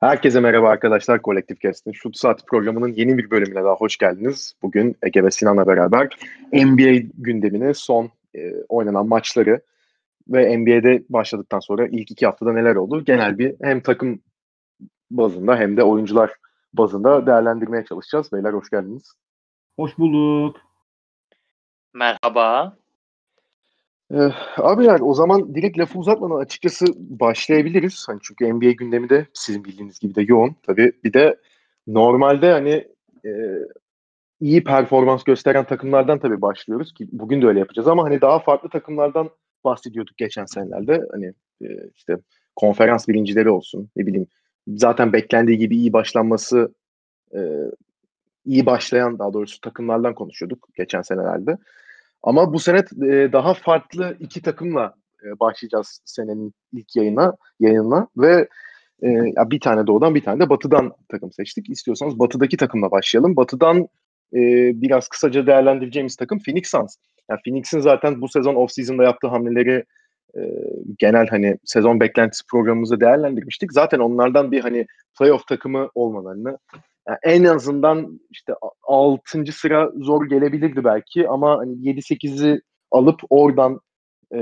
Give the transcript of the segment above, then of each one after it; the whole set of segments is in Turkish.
Herkese merhaba arkadaşlar Kolektif Kest'in Şut Saati programının yeni bir bölümüne daha hoş geldiniz. Bugün Ege ve Sinan'la beraber NBA gündemine son e, oynanan maçları ve NBA'de başladıktan sonra ilk iki haftada neler oldu genel bir hem takım bazında hem de oyuncular bazında değerlendirmeye çalışacağız. Beyler hoş geldiniz. Hoş bulduk. Merhaba. Ee, abiler o zaman direkt lafı uzatmadan açıkçası başlayabiliriz. Hani çünkü NBA gündemi de sizin bildiğiniz gibi de yoğun. Tabii bir de normalde hani e, iyi performans gösteren takımlardan tabii başlıyoruz ki bugün de öyle yapacağız ama hani daha farklı takımlardan bahsediyorduk geçen senelerde. Hani e, işte konferans birincileri olsun ne bileyim zaten beklendiği gibi iyi başlanması e, iyi başlayan daha doğrusu takımlardan konuşuyorduk geçen senelerde. Ama bu sene e, daha farklı iki takımla e, başlayacağız senenin ilk yayına yayınına ve e, bir tane doğudan bir tane de batıdan takım seçtik. İstiyorsanız batıdaki takımla başlayalım. Batıdan e, biraz kısaca değerlendireceğimiz takım Phoenix Suns. Yani Phoenix'in zaten bu sezon off-season'da yaptığı hamleleri e, genel hani sezon beklentisi programımızda değerlendirmiştik. Zaten onlardan bir hani playoff takımı olmalarını en azından işte 6. sıra zor gelebilirdi belki ama hani 7-8'i alıp oradan e,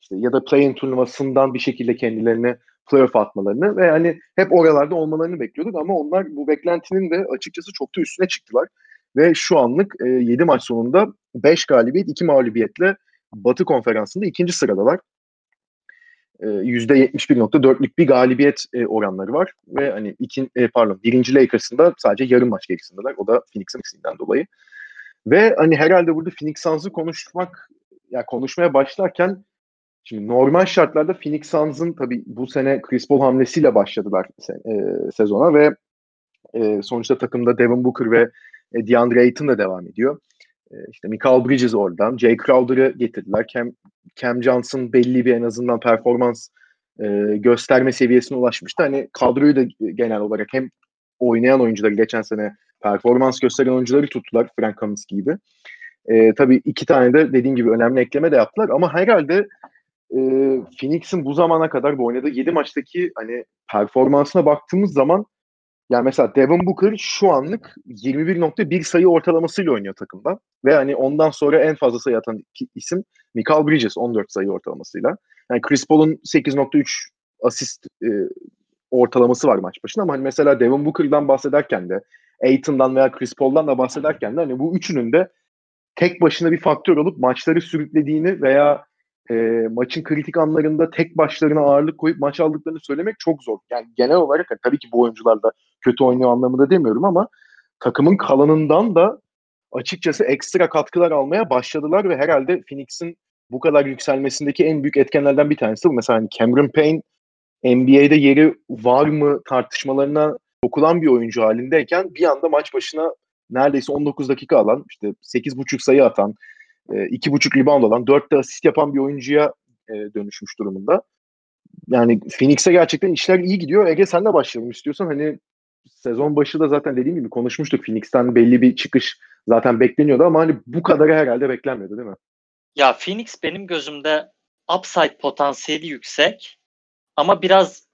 işte ya da play-in turnuvasından bir şekilde kendilerine playoff atmalarını ve hani hep oralarda olmalarını bekliyorduk ama onlar bu beklentinin de açıkçası çok da üstüne çıktılar. Ve şu anlık e, 7 maç sonunda 5 galibiyet 2 mağlubiyetle Batı konferansında ikinci sıradalar. %71.4'lük bir galibiyet e, oranları var ve hani iki, e, pardon birinci Lakers'ın da sadece yarım maç gerisindeler. O da Phoenix'in eksiğinden dolayı. Ve hani herhalde burada Phoenix Suns'ı konuşmak ya yani konuşmaya başlarken şimdi normal şartlarda Phoenix Suns'ın tabii bu sene Chris Paul hamlesiyle başladılar e, sezona ve e, sonuçta takımda Devin Booker ve e, DeAndre Ayton da devam ediyor. E, işte Michael Bridges oradan, Jay Crowder'ı getirdiler. Cam, Cam Johnson belli bir en azından performans e, gösterme seviyesine ulaşmıştı. Hani kadroyu da genel olarak hem oynayan oyuncuları geçen sene performans gösteren oyuncuları tuttular Frank Kaminsky gibi. E, tabii iki tane de dediğim gibi önemli ekleme de yaptılar ama herhalde e, Phoenix'in bu zamana kadar bu oynadığı 7 maçtaki hani performansına baktığımız zaman yani mesela Devin Booker şu anlık 21.1 sayı ortalamasıyla oynuyor takımda. Ve hani ondan sonra en fazla sayı atan isim Michael Bridges 14 sayı ortalamasıyla. Yani Chris Paul'un 8.3 asist e, ortalaması var maç başına ama hani mesela Devin Booker'dan bahsederken de Aiton'dan veya Chris Paul'dan da bahsederken de hani bu üçünün de tek başına bir faktör olup maçları sürüklediğini veya e, maçın kritik anlarında tek başlarına ağırlık koyup maç aldıklarını söylemek çok zor. Yani genel olarak hani tabii ki bu oyuncular da kötü oynuyor anlamında demiyorum ama takımın kalanından da açıkçası ekstra katkılar almaya başladılar ve herhalde Phoenix'in bu kadar yükselmesindeki en büyük etkenlerden bir tanesi bu. Mesela hani Cameron Payne NBA'de yeri var mı tartışmalarına dokulan bir oyuncu halindeyken bir anda maç başına neredeyse 19 dakika alan, işte 8.5 sayı atan, 2.5 rebound alan, 4 de asist yapan bir oyuncuya dönüşmüş durumunda. Yani Phoenix'e gerçekten işler iyi gidiyor. Ege sen de başlayalım istiyorsan. Hani sezon başı da zaten dediğim gibi konuşmuştuk. Phoenix'ten belli bir çıkış zaten bekleniyordu ama hani bu kadarı herhalde beklenmiyordu değil mi? Ya Phoenix benim gözümde upside potansiyeli yüksek ama biraz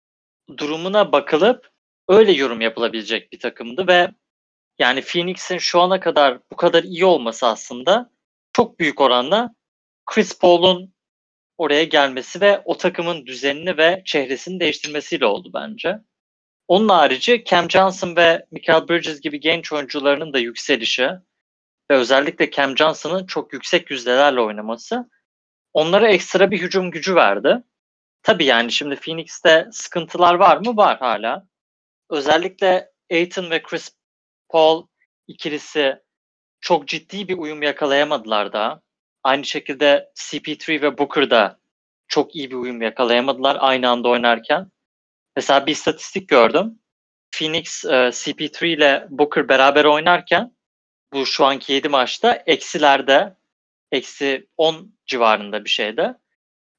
durumuna bakılıp öyle yorum yapılabilecek bir takımdı ve yani Phoenix'in şu ana kadar bu kadar iyi olması aslında çok büyük oranda Chris Paul'un oraya gelmesi ve o takımın düzenini ve çehresini değiştirmesiyle oldu bence. Onun harici Cam Johnson ve Michael Bridges gibi genç oyuncularının da yükselişi ve özellikle Cam Johnson'ın çok yüksek yüzdelerle oynaması onlara ekstra bir hücum gücü verdi. Tabii yani şimdi Phoenix'te sıkıntılar var mı? Var hala. Özellikle Aiton ve Chris Paul ikilisi çok ciddi bir uyum yakalayamadılar daha. Aynı şekilde CP3 ve Booker da çok iyi bir uyum yakalayamadılar aynı anda oynarken. Mesela bir istatistik gördüm. Phoenix e, CP3 ile Booker beraber oynarken bu şu anki 7 maçta eksilerde eksi 10 civarında bir şeyde.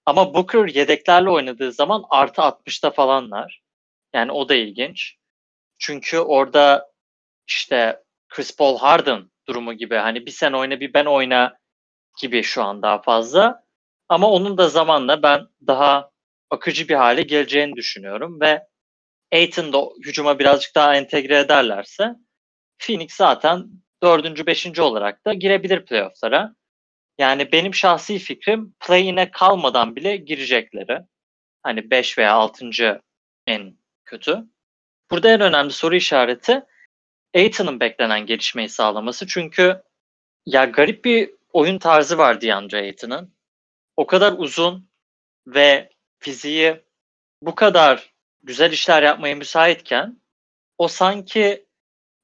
Ama Booker yedeklerle oynadığı zaman artı 60'ta falanlar. Yani o da ilginç. Çünkü orada işte Chris Paul Harden durumu gibi hani bir sen oyna bir ben oyna gibi şu an daha fazla. Ama onun da zamanla ben daha akıcı bir hale geleceğini düşünüyorum ve Aiton da hücuma birazcık daha entegre ederlerse Phoenix zaten dördüncü, beşinci olarak da girebilir playofflara. Yani benim şahsi fikrim play-in'e kalmadan bile girecekleri. Hani 5 veya 6. en kötü. Burada en önemli soru işareti Aiton'un beklenen gelişmeyi sağlaması. Çünkü ya garip bir oyun tarzı var DeAndre Ayton'un. O kadar uzun ve fiziği bu kadar güzel işler yapmaya müsaitken o sanki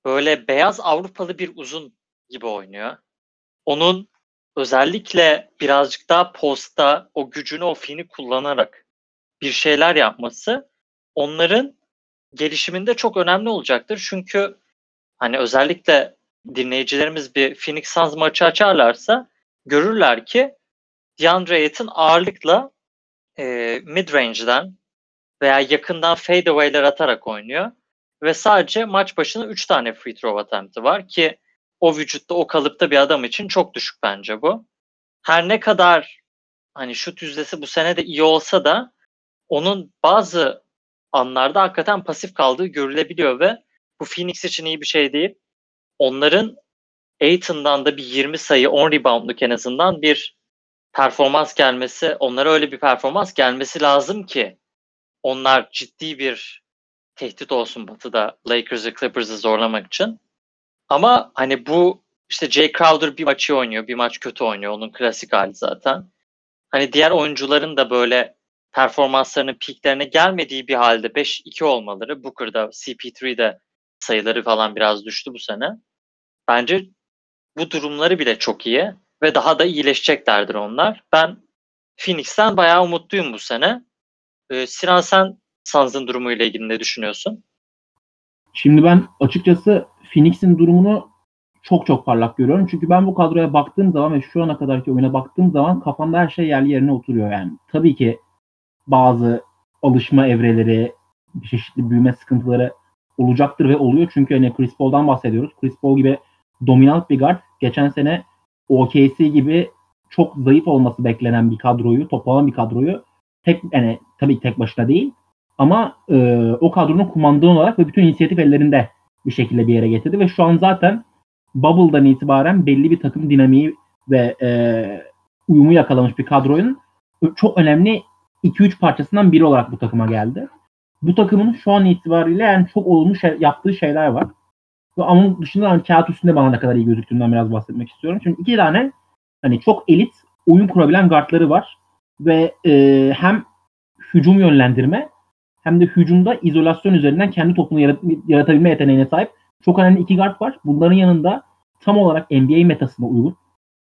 böyle beyaz Avrupalı bir uzun gibi oynuyor. Onun özellikle birazcık daha posta o gücünü o fini kullanarak bir şeyler yapması onların gelişiminde çok önemli olacaktır. Çünkü hani özellikle dinleyicilerimiz bir Phoenix Suns maçı açarlarsa görürler ki DeAndre Ayton ağırlıkla e, mid-range'den veya yakından fadeaway'ler atarak oynuyor. Ve sadece maç başına 3 tane free throw attempt'i var ki o vücutta o kalıpta bir adam için çok düşük bence bu. Her ne kadar hani şut yüzdesi bu sene de iyi olsa da onun bazı anlarda hakikaten pasif kaldığı görülebiliyor ve bu Phoenix için iyi bir şey değil. Onların Aiton'dan da bir 20 sayı 10 reboundluk en azından bir performans gelmesi, onlara öyle bir performans gelmesi lazım ki onlar ciddi bir tehdit olsun Batı'da Lakers'ı Clippers'ı zorlamak için. Ama hani bu işte Jay Crowder bir maçı oynuyor, bir maç kötü oynuyor. Onun klasik hali zaten. Hani diğer oyuncuların da böyle performanslarının peaklerine gelmediği bir halde 5-2 olmaları. Booker'da, CP3'de sayıları falan biraz düştü bu sene. Bence bu durumları bile çok iyi ve daha da iyileşeceklerdir onlar. Ben Phoenix'ten bayağı umutluyum bu sene. Ee, Sinan sen Suns'ın durumuyla ilgili ne düşünüyorsun? Şimdi ben açıkçası Phoenix'in durumunu çok çok parlak görüyorum. Çünkü ben bu kadroya baktığım zaman ve şu ana kadarki oyuna baktığım zaman kafamda her şey yerli yerine oturuyor yani. Tabii ki bazı alışma evreleri, çeşitli büyüme sıkıntıları olacaktır ve oluyor. Çünkü hani Chris Paul'dan bahsediyoruz. Chris Paul gibi dominant bir guard geçen sene OKC gibi çok zayıf olması beklenen bir kadroyu, toplanan bir kadroyu tek yani tabii tek başına değil ama e, o kadronun kumandanı olarak ve bütün inisiyatif ellerinde bir şekilde bir yere getirdi ve şu an zaten Bubble'dan itibaren belli bir takım dinamiği ve e, uyumu yakalamış bir kadroyun çok önemli 2-3 parçasından biri olarak bu takıma geldi. Bu takımın şu an itibariyle yani çok olumlu şey, yaptığı şeyler var. Ve onun dışında hani kağıt üstünde bana ne kadar iyi gözüktüğünden biraz bahsetmek istiyorum. Çünkü iki tane hani çok elit oyun kurabilen guardları var. Ve e, hem hücum yönlendirme hem de hücumda izolasyon üzerinden kendi topunu yarat- yaratabilme yeteneğine sahip çok önemli iki guard var. Bunların yanında tam olarak NBA metasına uygun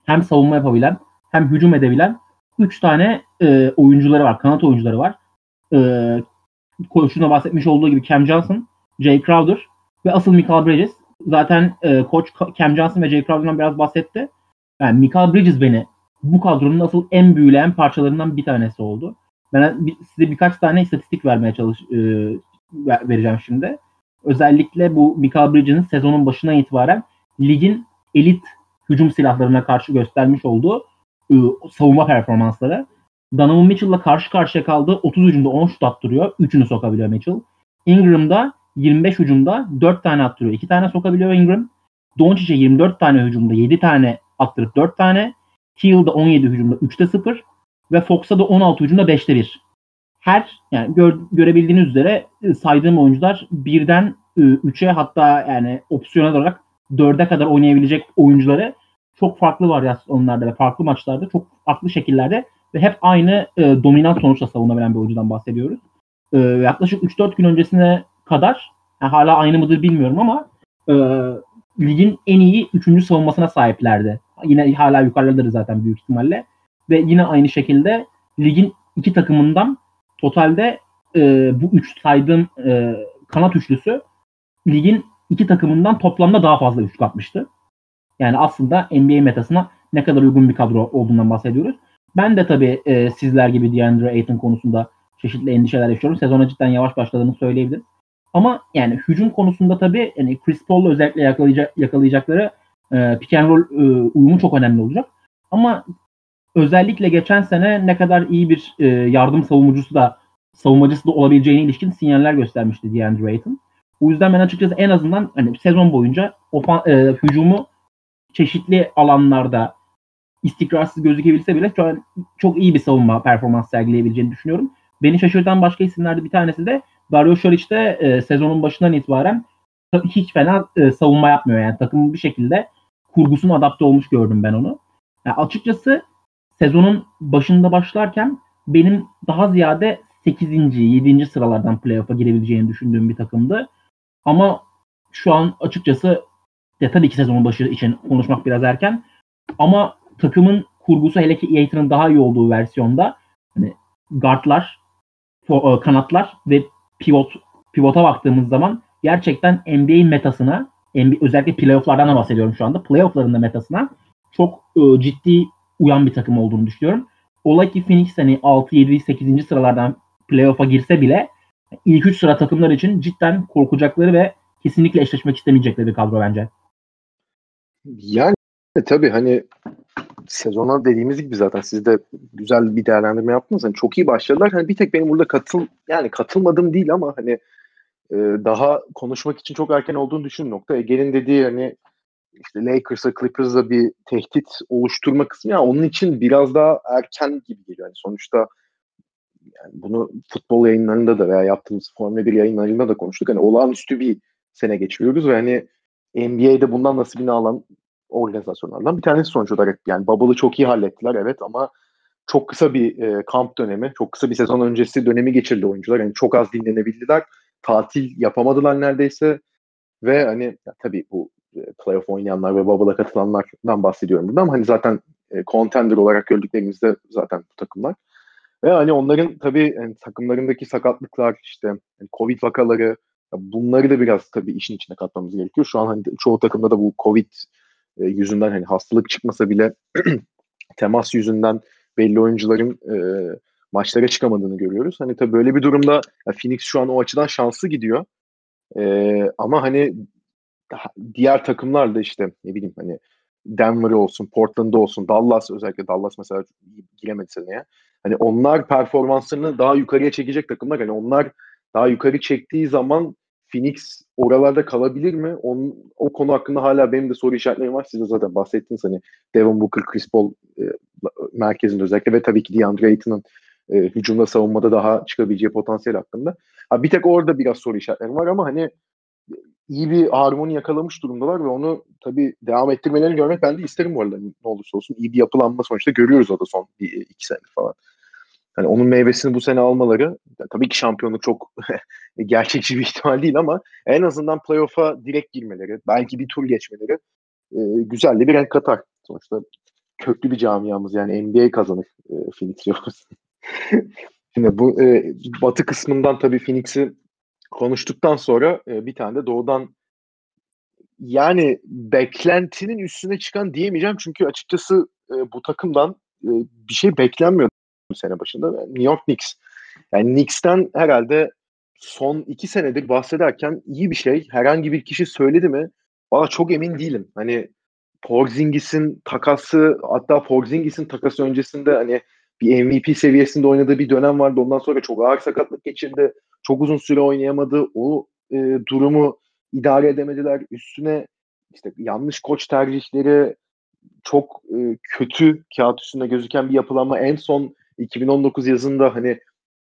hem savunma yapabilen hem hücum edebilen 3 tane e, oyuncuları var. Kanat oyuncuları var. E, şuna bahsetmiş olduğu gibi Cam Johnson, Jay Crowder ve asıl Michael Bridges. Zaten e, koç Cam Johnson ve Jay Crowder'dan biraz bahsetti. Yani Michael Bridges beni bu kadronun asıl en büyüleyen parçalarından bir tanesi oldu. Ben size birkaç tane istatistik vermeye çalış e, vereceğim şimdi. Özellikle bu Michael Bridges'in sezonun başına itibaren ligin elit hücum silahlarına karşı göstermiş olduğu e, savunma performansları. Donovan Mitchell'la karşı karşıya kaldı. 30 hücumda 10 şut attırıyor. 3'ünü sokabiliyor Mitchell. Ingram'da 25 hücumda 4 tane attırıyor. 2 tane sokabiliyor Ingram. Doncic'e 24 tane hücumda 7 tane attırıp 4 tane. Teal'da 17 hücumda 3'te 0 ve Fox'a da 16 hücumda 5'te 1. Her yani gör, görebildiğiniz üzere e, saydığım oyuncular birden 3'e hatta yani opsiyonel olarak 4'e kadar oynayabilecek oyuncuları çok farklı varyasyonlarda ve farklı maçlarda çok farklı şekillerde ve hep aynı e, dominant sonuçla savunabilen bir oyuncudan bahsediyoruz. E, yaklaşık 3-4 gün öncesine kadar yani hala aynı mıdır bilmiyorum ama e, ligin en iyi 3. savunmasına sahiplerdi. Yine hala yukarıdadır zaten büyük ihtimalle. Ve yine aynı şekilde ligin iki takımından totalde e, bu üç saydığım e, kanat üçlüsü ligin iki takımından toplamda daha fazla üçlük atmıştı. Yani aslında NBA metasına ne kadar uygun bir kadro olduğundan bahsediyoruz. Ben de tabii e, sizler gibi DeAndre Ayton konusunda çeşitli endişeler yaşıyorum. Sezona cidden yavaş başladığını söyleyebilirim. Ama yani hücum konusunda tabii yani Chris Paul'la özellikle yakalayacak, yakalayacakları e, pick and roll e, uyumu çok önemli olacak. Ama özellikle geçen sene ne kadar iyi bir e, yardım savunucusu da savunmacısı da olabileceğine ilişkin sinyaller göstermişti DeAndre Ayton. O yüzden ben açıkçası en azından hani sezon boyunca ofa, e, hücumu çeşitli alanlarda istikrarsız gözükebilse bile şu an çok iyi bir savunma performans sergileyebileceğini düşünüyorum. Beni şaşırtan başka isimlerde bir tanesi de Dario Saric de e, sezonun başından itibaren hiç fena e, savunma yapmıyor. Yani takımın bir şekilde kurgusuna adapte olmuş gördüm ben onu. Yani açıkçası sezonun başında başlarken benim daha ziyade 8. 7. sıralardan playoff'a girebileceğini düşündüğüm bir takımdı. Ama şu an açıkçası de tabii ki sezonun başı için konuşmak biraz erken. Ama takımın kurgusu hele ki Aiton'un daha iyi olduğu versiyonda hani guardlar, e, kanatlar ve pivot pivota baktığımız zaman gerçekten NBA metasına NBA, özellikle playofflardan da bahsediyorum şu anda. Playoffların da metasına çok e, ciddi uyan bir takım olduğunu düşünüyorum. Olay ki Phoenix hani 6, 7, 8. sıralardan playoff'a girse bile ilk 3 sıra takımlar için cidden korkacakları ve kesinlikle eşleşmek istemeyecekleri bir kadro bence. Yani tabii hani sezona dediğimiz gibi zaten siz de güzel bir değerlendirme yaptınız. Hani çok iyi başladılar. Hani bir tek benim burada katıl yani katılmadım değil ama hani e, daha konuşmak için çok erken olduğunu düşün nokta. Ege'nin dediği hani işte Lakers'a Clippers'a bir tehdit oluşturma kısmı ya onun için biraz daha erken gibi geliyor. Yani sonuçta yani bunu futbol yayınlarında da veya yaptığımız Formula 1 yayınlarında da konuştuk. Hani olağanüstü bir sene geçiriyoruz ve hani NBA'de bundan nasibini alan organizasyonlardan bir tanesi sonuç olarak. Yani Bubble'ı çok iyi hallettiler evet ama çok kısa bir e, kamp dönemi, çok kısa bir sezon öncesi dönemi geçirdi oyuncular. Yani çok az dinlenebildiler. Tatil yapamadılar neredeyse. Ve hani ya, tabii bu e, playoff oynayanlar ve Bubble'a katılanlardan bahsediyorum burada ama hani zaten e, contender olarak gördüklerimizde zaten bu takımlar. Ve hani onların tabii yani takımlarındaki sakatlıklar işte yani Covid vakaları bunları da biraz tabii işin içine katmamız gerekiyor. Şu an hani çoğu takımda da bu Covid e, yüzünden hani hastalık çıkmasa bile temas yüzünden belli oyuncuların e, maçlara çıkamadığını görüyoruz. Hani tabii böyle bir durumda ya Phoenix şu an o açıdan şanslı gidiyor. E, ama hani diğer takımlar da işte ne bileyim hani Denver olsun, Portland olsun, Dallas özellikle Dallas mesela giremedi seneye. Hani onlar performanslarını daha yukarıya çekecek takımlar. Hani onlar daha yukarı çektiği zaman Phoenix oralarda kalabilir mi? Onun, o konu hakkında hala benim de soru işaretlerim var. Siz de zaten bahsettiniz hani Devin Booker, Chris Paul e, merkezinde özellikle ve tabii ki DeAndre Ayton'un e, hücumda savunmada daha çıkabileceği potansiyel hakkında. Ha, bir tek orada biraz soru işaretlerim var ama hani iyi bir harmoni yakalamış durumdalar ve onu tabii devam ettirmelerini görmek ben de isterim bu arada ne olursa olsun. iyi bir yapılanma sonuçta görüyoruz o da son bir, iki sene falan. Hani onun meyvesini bu sene almaları tabii ki şampiyonluk çok gerçekçi bir ihtimal değil ama en azından playoff'a direkt girmeleri, belki bir tur geçmeleri e, güzel de bir renk katar. Sonuçta köklü bir camiamız yani NBA kazanır e, Phoenix. Şimdi bu e, batı kısmından tabii Phoenix'i konuştuktan sonra e, bir tane de doğudan yani beklentinin üstüne çıkan diyemeyeceğim çünkü açıkçası e, bu takımdan e, bir şey beklenmiyor bu sene başında. New York Knicks. Yani Knicks'ten herhalde son iki senedir bahsederken iyi bir şey. Herhangi bir kişi söyledi mi? Valla çok emin değilim. Hani Porzingis'in takası hatta Porzingis'in takası öncesinde hani bir MVP seviyesinde oynadığı bir dönem vardı. Ondan sonra çok ağır sakatlık geçirdi. Çok uzun süre oynayamadı. O e, durumu idare edemediler. Üstüne işte yanlış koç tercihleri çok e, kötü kağıt üstünde gözüken bir yapılanma. En son 2019 yazında hani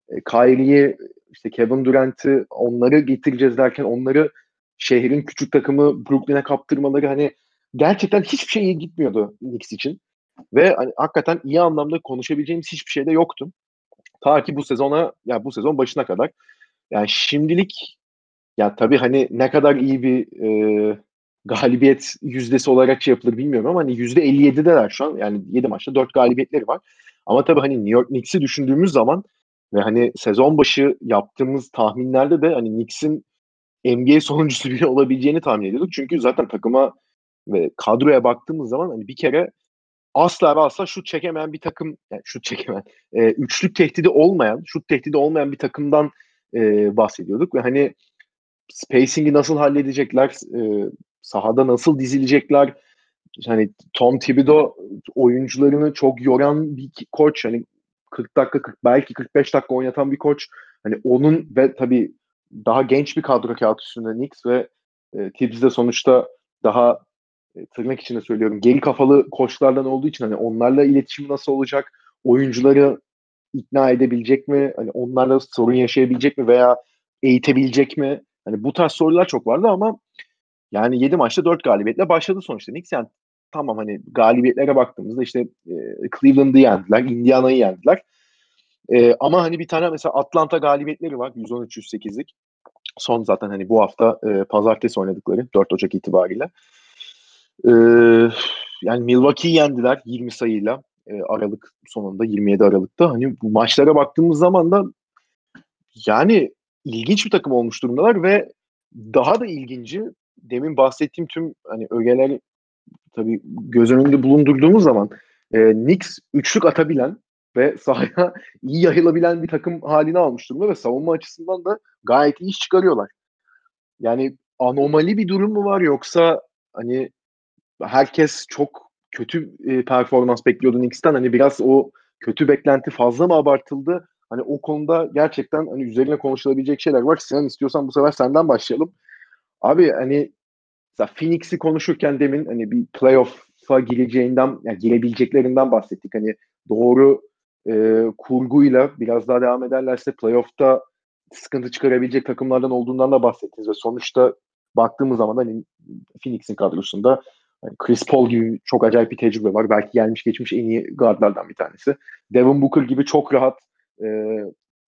e, Kyrie'yi işte Kevin Durant'ı onları getireceğiz derken onları şehrin küçük takımı Brooklyn'e kaptırmaları hani gerçekten hiçbir şey iyi gitmiyordu Knicks için. Ve hani hakikaten iyi anlamda konuşabileceğimiz hiçbir şey de yoktu. Ta ki bu sezona, yani bu sezon başına kadar. Yani şimdilik ya tabii hani ne kadar iyi bir e, galibiyet yüzdesi olarak şey yapılır bilmiyorum ama hani yüzde 57'deler şu an. Yani 7 maçta 4 galibiyetleri var. Ama tabii hani New York Knicks'i düşündüğümüz zaman ve hani sezon başı yaptığımız tahminlerde de hani Knicks'in NBA sonuncusu bile olabileceğini tahmin ediyorduk. Çünkü zaten takıma ve kadroya baktığımız zaman hani bir kere asla ve asla şut çekemeyen bir takım, yani şut çekemeyen, e, üçlük tehdidi olmayan, şut tehdidi olmayan bir takımdan e, bahsediyorduk ve hani spacing'i nasıl halledecekler, e, sahada nasıl dizilecekler, hani Tom Thibodeau oyuncularını çok yoran bir koç, hani 40 dakika 40, belki 45 dakika oynatan bir koç. hani onun ve tabii daha genç bir kadro kağıt üstünde Knicks ve e, Tibbs de sonuçta daha e, tırnak içinde söylüyorum geri kafalı koçlardan olduğu için hani onlarla iletişim nasıl olacak? Oyuncuları ikna edebilecek mi? Hani onlarla sorun yaşayabilecek mi veya eğitebilecek mi? Hani bu tarz sorular çok vardı ama yani 7 maçta 4 galibiyetle başladı sonuçta Knicks. Yani tamam hani galibiyetlere baktığımızda işte e, Cleveland'ı yendiler, Indiana'yı yendiler. E, ama hani bir tane mesela Atlanta galibiyetleri var 113-108'lik. Son zaten hani bu hafta e, pazartesi oynadıkları 4 Ocak itibariyle. E, yani Milwaukee'yi yendiler 20 sayıyla e, Aralık sonunda 27 Aralık'ta. Hani bu maçlara baktığımız zaman da yani ilginç bir takım olmuş durumdalar ve daha da ilginci demin bahsettiğim tüm hani ögeler tabii göz önünde bulundurduğumuz zaman e, Knicks üçlük atabilen ve sahaya iyi yayılabilen bir takım halini almış durumda ve savunma açısından da gayet iyi iş çıkarıyorlar. Yani anomali bir durum mu var yoksa hani herkes çok kötü e, performans bekliyordu Knicks'ten hani biraz o kötü beklenti fazla mı abartıldı? Hani o konuda gerçekten hani üzerine konuşulabilecek şeyler var. Sinan istiyorsan bu sefer senden başlayalım. Abi hani Phoenix'i konuşurken demin hani bir playoff'a gireceğinden, yani girebileceklerinden bahsettik. Hani doğru e, kurguyla biraz daha devam ederlerse playoff'ta sıkıntı çıkarabilecek takımlardan olduğundan da bahsettiniz ve sonuçta baktığımız zaman hani Phoenix'in kadrosunda yani Chris Paul gibi çok acayip bir tecrübe var. Belki gelmiş geçmiş en iyi guardlardan bir tanesi. Devin Booker gibi çok rahat e,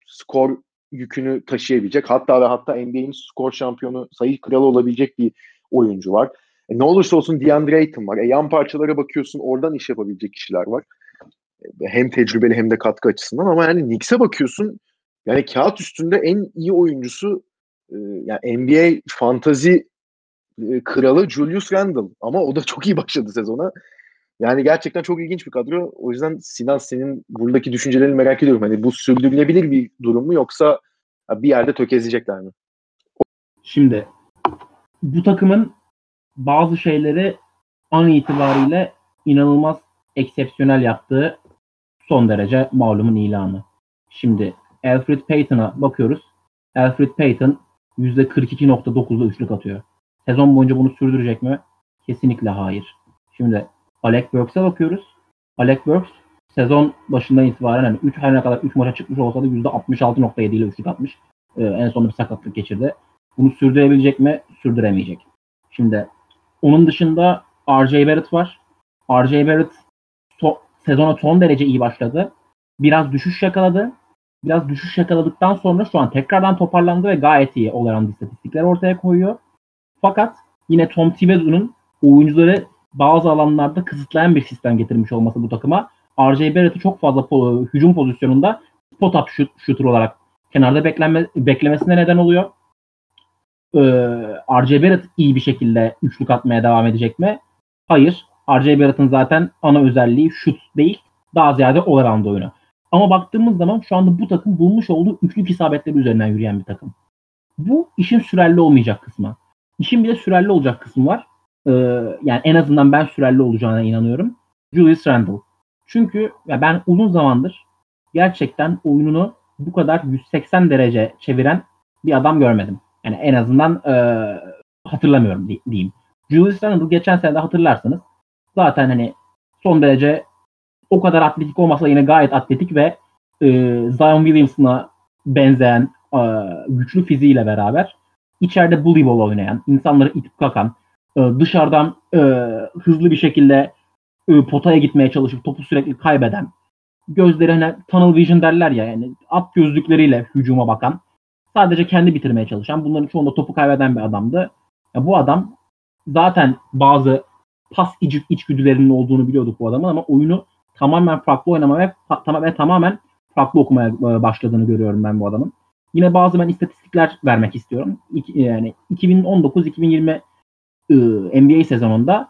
skor yükünü taşıyabilecek. Hatta ve hatta NBA'in skor şampiyonu, sayı kralı olabilecek bir oyuncu var. E, ne olursa olsun DeAndre Ayton var. E, yan parçalara bakıyorsun oradan iş yapabilecek kişiler var. E, hem tecrübeli hem de katkı açısından ama yani Knicks'e bakıyorsun yani kağıt üstünde en iyi oyuncusu e, yani NBA fantazi e, kralı Julius Randle ama o da çok iyi başladı sezona. Yani gerçekten çok ilginç bir kadro. O yüzden Sinan senin buradaki düşüncelerini merak ediyorum. Hani bu sürdürülebilir bir durum mu yoksa bir yerde tökezleyecekler mi? Şimdi bu takımın bazı şeyleri an itibariyle inanılmaz eksepsiyonel yaptığı son derece malumun ilanı. Şimdi Alfred Payton'a bakıyoruz. Alfred Payton %42.9'da üçlük atıyor. Sezon boyunca bunu sürdürecek mi? Kesinlikle hayır. Şimdi Alec Burks'a bakıyoruz. Alec Burks sezon başından itibaren hani 3 her ne kadar 3 maça çıkmış olsa da %66.7 ile üçlük atmış. Ee, en sonunda bir sakatlık geçirdi. Bunu sürdürebilecek mi? Sürdüremeyecek. Şimdi onun dışında R.J. Barrett var. R.J. Barrett so- sezona son derece iyi başladı. Biraz düşüş yakaladı. Biraz düşüş yakaladıktan sonra şu an tekrardan toparlandı ve gayet iyi olan istatistikler ortaya koyuyor. Fakat yine Tom Thibodeau'nun oyuncuları bazı alanlarda kısıtlayan bir sistem getirmiş olması bu takıma R.J. Barrett'ı çok fazla po- hücum pozisyonunda spot up shoot, shooter olarak kenarda beklenme, beklemesine neden oluyor. Ee, R.J. Barrett iyi bir şekilde üçlük atmaya devam edecek mi? Hayır. R.J. Barrett'ın zaten ana özelliği şut değil, daha ziyade all-around oyunu. Ama baktığımız zaman şu anda bu takım bulmuş olduğu üçlük isabetleri üzerinden yürüyen bir takım. Bu işin sürerli olmayacak kısmı. İşin bir de sürerli olacak kısmı var. Ee, yani en azından ben sürerli olacağına inanıyorum. Julius Randle. Çünkü ya ben uzun zamandır gerçekten oyununu bu kadar 180 derece çeviren bir adam görmedim. Yani en azından e, hatırlamıyorum diyeyim. Julius Randle geçen sene de hatırlarsanız zaten hani son derece o kadar atletik olmasa yine gayet atletik ve e, Zion Williamson'a benzeyen e, güçlü fiziğiyle beraber içeride bully ball oynayan, insanları itip kakan, e, dışarıdan e, hızlı bir şekilde e, potaya gitmeye çalışıp topu sürekli kaybeden, gözleri hani tunnel vision derler ya yani at gözlükleriyle hücuma bakan, sadece kendi bitirmeye çalışan, bunların çoğunda topu kaybeden bir adamdı. Ya bu adam zaten bazı pas iç, içgüdülerinin olduğunu biliyorduk bu adamın ama oyunu tamamen farklı oynama ve, ta, ve tamamen farklı okumaya e, başladığını görüyorum ben bu adamın. Yine bazı ben istatistikler vermek istiyorum. Yani 2019-2020 NBA sezonunda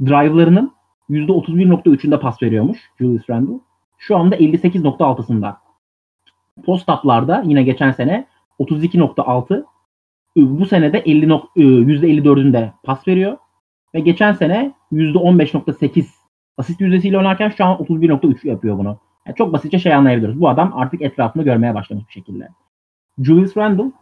drive'larının %31.3'ünde pas veriyormuş Julius Randle. Şu anda 58.6'sında. Post-up'larda yine geçen sene 32.6 bu sene de 50 %54'ünde pas veriyor. Ve geçen sene %15.8 asist yüzdesiyle oynarken şu an 31.3 yapıyor bunu. Yani çok basitçe şey anlayabiliyoruz. Bu adam artık etrafını görmeye başlamış bir şekilde. Julius Randle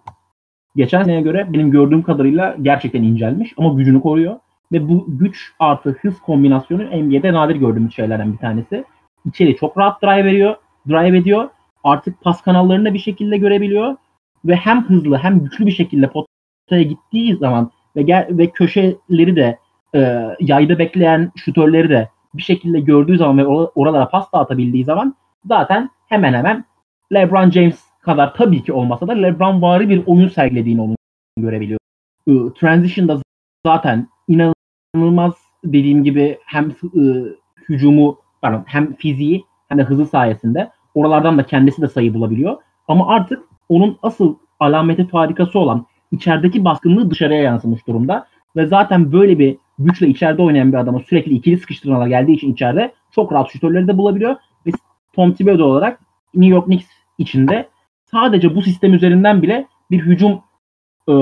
geçen seneye göre benim gördüğüm kadarıyla gerçekten incelmiş ama gücünü koruyor. Ve bu güç artı hız kombinasyonu NBA'de nadir gördüğümüz şeylerden bir tanesi. İçeri çok rahat drive veriyor, drive ediyor. Artık pas kanallarını bir şekilde görebiliyor. Ve hem hızlı hem güçlü bir şekilde potaya gittiği zaman ve gel, ve köşeleri de e, yayda bekleyen şutörleri de bir şekilde gördüğü zaman ve oralara pas dağıtabildiği zaman zaten hemen hemen LeBron James kadar tabii ki olmasa da LeBron vari bir oyun sergilediğini onu görebiliyor. Transition'da zaten inanılmaz dediğim gibi hem e, hücumu pardon, hem fiziği hem de hızı sayesinde oralardan da kendisi de sayı bulabiliyor. Ama artık onun asıl alameti farikası olan içerideki baskınlığı dışarıya yansımış durumda. Ve zaten böyle bir güçle içeride oynayan bir adama sürekli ikili sıkıştırmalar geldiği için içeride çok rahat şutörleri de bulabiliyor. Ve Tom Thibodeau olarak New York Knicks içinde sadece bu sistem üzerinden bile bir hücum e,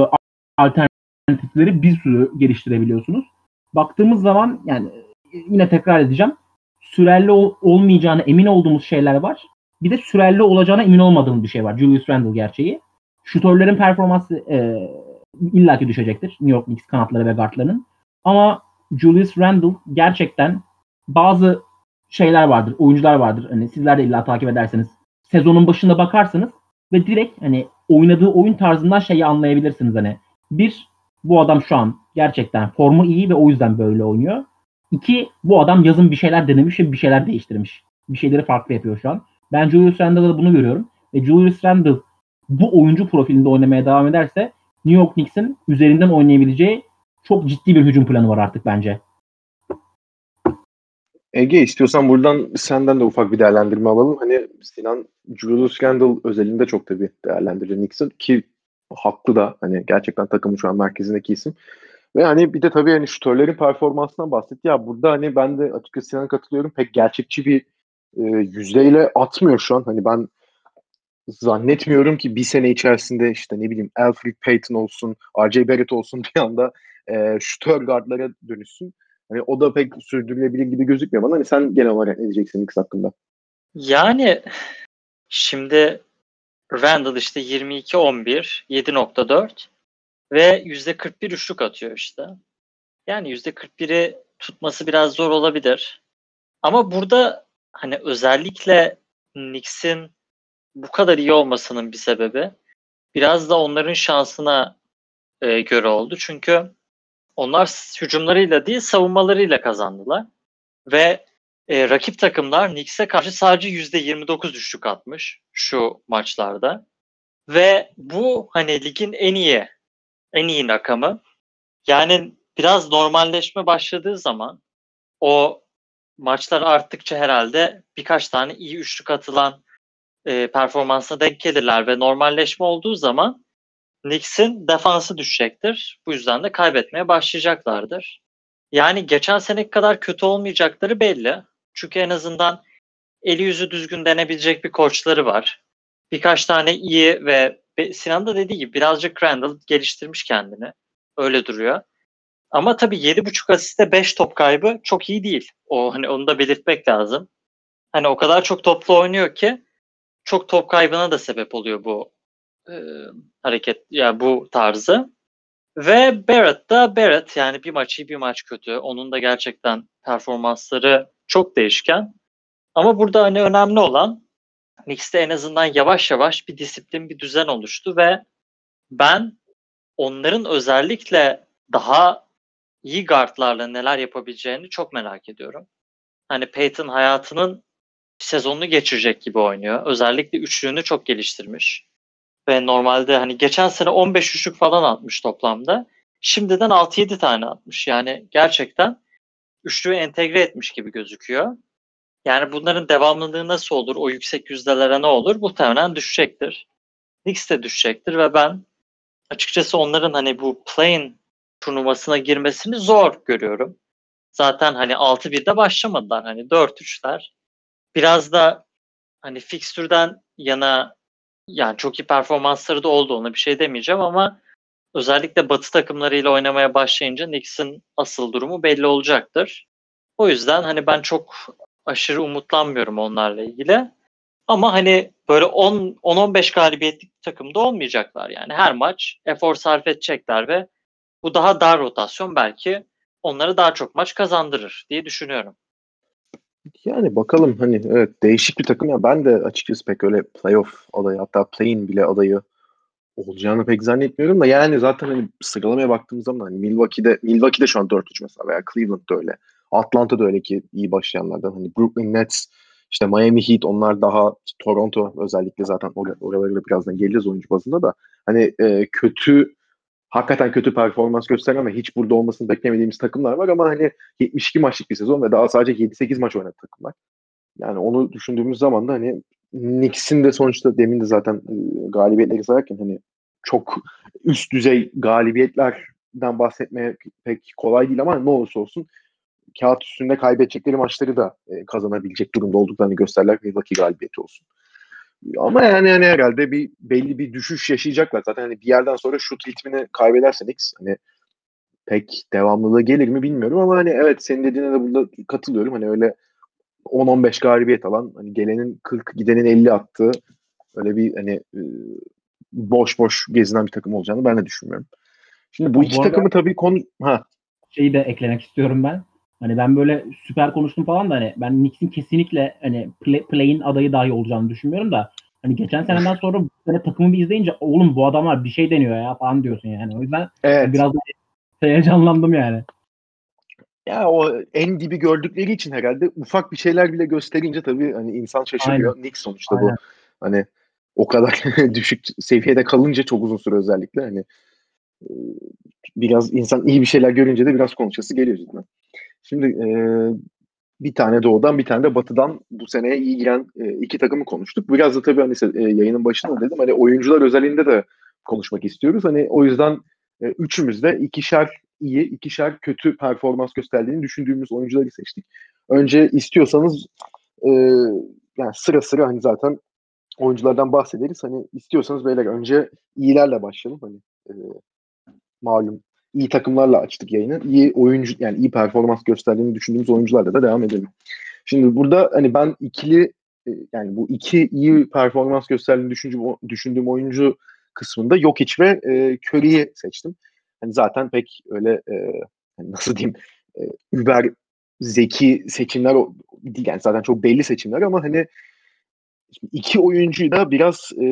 alternatifleri bir sürü geliştirebiliyorsunuz. Baktığımız zaman yani yine tekrar edeceğim. Sürelli ol, olmayacağına emin olduğumuz şeyler var. Bir de sürelli olacağına emin olmadığımız bir şey var. Julius Randle gerçeği. Şutörlerin performansı e, illaki düşecektir. New York Knicks kanatları ve guardlarının. Ama Julius Randle gerçekten bazı şeyler vardır, oyuncular vardır. Hani sizler de illa takip ederseniz sezonun başında bakarsanız ve direkt hani oynadığı oyun tarzından şeyi anlayabilirsiniz hani. Bir, bu adam şu an gerçekten formu iyi ve o yüzden böyle oynuyor. İki, bu adam yazın bir şeyler denemiş ve bir şeyler değiştirmiş. Bir şeyleri farklı yapıyor şu an. Ben Julius Randle'da bunu görüyorum. Ve Julius Randle bu oyuncu profilinde oynamaya devam ederse New York Knicks'in üzerinden oynayabileceği çok ciddi bir hücum planı var artık bence. Ege istiyorsan buradan senden de ufak bir değerlendirme alalım. Hani Sinan Julius Randle özelinde çok tabii değerlendirir Knicks'in ki haklı da hani gerçekten takımın şu an merkezindeki isim. Ve hani bir de tabii hani şutörlerin performansından bahsetti. Ya burada hani ben de açıkçası Sinan'a katılıyorum. Pek gerçekçi bir e, yüzdeyle atmıyor şu an. Hani ben zannetmiyorum ki bir sene içerisinde işte ne bileyim Alfred Payton olsun, R.J. Barrett olsun bir anda e, şutör guardlara dönüşsün. Hani o da pek sürdürülebilir gibi gözükmüyor bana. Hani sen genel olarak ne diyeceksin Knicks hakkında? Yani şimdi Randall işte 22-11, 7.4 ve %41 üçlük atıyor işte. Yani %41'i tutması biraz zor olabilir. Ama burada hani özellikle Knicks'in bu kadar iyi olmasının bir sebebi biraz da onların şansına e, göre oldu. Çünkü onlar hücumlarıyla değil savunmalarıyla kazandılar. Ve e, rakip takımlar Knicks'e karşı sadece %29 düşük atmış şu maçlarda. Ve bu hani ligin en iyi en iyi rakamı. Yani biraz normalleşme başladığı zaman o maçlar arttıkça herhalde birkaç tane iyi üçlük atılan e, performansına denk gelirler ve normalleşme olduğu zaman Knicks'in defansı düşecektir. Bu yüzden de kaybetmeye başlayacaklardır. Yani geçen seneki kadar kötü olmayacakları belli. Çünkü en azından eli yüzü düzgün denebilecek bir koçları var. Birkaç tane iyi ve Sinan da dediği gibi birazcık Randall geliştirmiş kendini. Öyle duruyor. Ama tabii 7.5 asiste 5 top kaybı çok iyi değil. O hani onu da belirtmek lazım. Hani o kadar çok toplu oynuyor ki çok top kaybına da sebep oluyor bu e, hareket ya yani bu tarzı. Ve Barrett da Barrett yani bir maç iyi bir maç kötü. Onun da gerçekten performansları çok değişken. Ama burada hani önemli olan Knicks'te en azından yavaş yavaş bir disiplin, bir düzen oluştu ve ben onların özellikle daha iyi guardlarla neler yapabileceğini çok merak ediyorum. Hani Peyton hayatının sezonunu geçirecek gibi oynuyor. Özellikle üçlüğünü çok geliştirmiş. Ve normalde hani geçen sene 15 üçlük falan atmış toplamda. Şimdiden 6-7 tane atmış. Yani gerçekten üçlüğü entegre etmiş gibi gözüküyor. Yani bunların devamlılığı nasıl olur? O yüksek yüzdelere ne olur? Muhtemelen düşecektir. Knicks de düşecektir ve ben açıkçası onların hani bu play turnuvasına girmesini zor görüyorum. Zaten hani 6-1'de başlamadılar. Hani 4-3'ler. Biraz da hani fikstürden yana yani çok iyi performansları da oldu ona bir şey demeyeceğim ama özellikle batı takımlarıyla oynamaya başlayınca Knicks'in asıl durumu belli olacaktır. O yüzden hani ben çok aşırı umutlanmıyorum onlarla ilgili. Ama hani böyle 10-15 galibiyetlik bir takımda olmayacaklar. Yani her maç efor sarf edecekler ve bu daha dar rotasyon belki onları daha çok maç kazandırır diye düşünüyorum. Yani bakalım hani evet değişik bir takım ya ben de açıkçası pek öyle playoff adayı hatta play-in bile adayı olacağını pek zannetmiyorum da yani zaten hani sıralamaya baktığımız zaman hani Milwaukee'de Milwaukee'de şu an 4-3 mesela veya Cleveland'da öyle. Atlanta'da öyle ki iyi başlayanlardan hani Brooklyn Nets işte Miami Heat onlar daha Toronto özellikle zaten or- oralara da birazdan geleceğiz oyuncu bazında da hani e, kötü hakikaten kötü performans gösteren ve hiç burada olmasını beklemediğimiz takımlar var ama hani 72 maçlık bir sezon ve daha sadece 7-8 maç oynadı takımlar. Yani onu düşündüğümüz zaman da hani Knicks'in de sonuçta demin de zaten e, galibiyetleri sayarken hani çok üst düzey galibiyetlerden bahsetmeye pek kolay değil ama ne olursa olsun kağıt üstünde kaybedecekleri maçları da e, kazanabilecek durumda olduklarını gösterler Milwaukee galibiyeti olsun. Ama yani, yani herhalde bir belli bir düşüş yaşayacaklar. Zaten hani bir yerden sonra şut ritmini kaybedersen X hani pek devamlılığı gelir mi bilmiyorum ama hani evet senin dediğine de burada katılıyorum. Hani öyle 10-15 galibiyet alan hani gelenin 40 gidenin 50 attığı öyle bir hani boş boş gezinen bir takım olacağını ben de düşünmüyorum. Şimdi bu iki bu takımı tabii konu ha şeyi de eklemek istiyorum ben. Hani ben böyle süper konuştum falan da hani ben Knicks'in kesinlikle hani play, play'in adayı dahi olacağını düşünmüyorum da hani geçen seneden sonra bu sene takımı bir izleyince oğlum bu adamlar bir şey deniyor ya falan diyorsun yani. O yüzden evet. biraz heyecanlandım yani. Ya o en dibi gördükleri için herhalde ufak bir şeyler bile gösterince tabii hani insan şaşırıyor. Aynen. Nick sonuçta Aynen. bu. Hani o kadar düşük seviyede kalınca çok uzun süre özellikle hani biraz insan iyi bir şeyler görünce de biraz konuşası geliyor cidden. Şimdi e, bir tane doğudan bir tane de batıdan bu seneye iyi giren e, iki takımı konuştuk. Biraz da tabii hani e, yayının başında dedim hani oyuncular özelinde de konuşmak istiyoruz. Hani o yüzden e, üçümüz de ikişer iyi, ikişer kötü performans gösterdiğini düşündüğümüz oyuncuları seçtik. Önce istiyorsanız e, yani sıra sıra hani zaten oyunculardan bahsederiz. Hani istiyorsanız beyler önce iyilerle başlayalım. Hani e, malum iyi takımlarla açtık yayını. İyi oyuncu yani iyi performans gösterdiğini düşündüğümüz oyuncularla da devam edelim. Şimdi burada hani ben ikili e, yani bu iki iyi performans gösterdiğini düşündüğüm, düşündüğüm oyuncu kısmında Jokic ve e, Curry'i seçtim. Hani zaten pek öyle e, hani nasıl diyeyim e, über zeki seçimler değil yani zaten çok belli seçimler ama hani iki oyuncuyu da biraz e,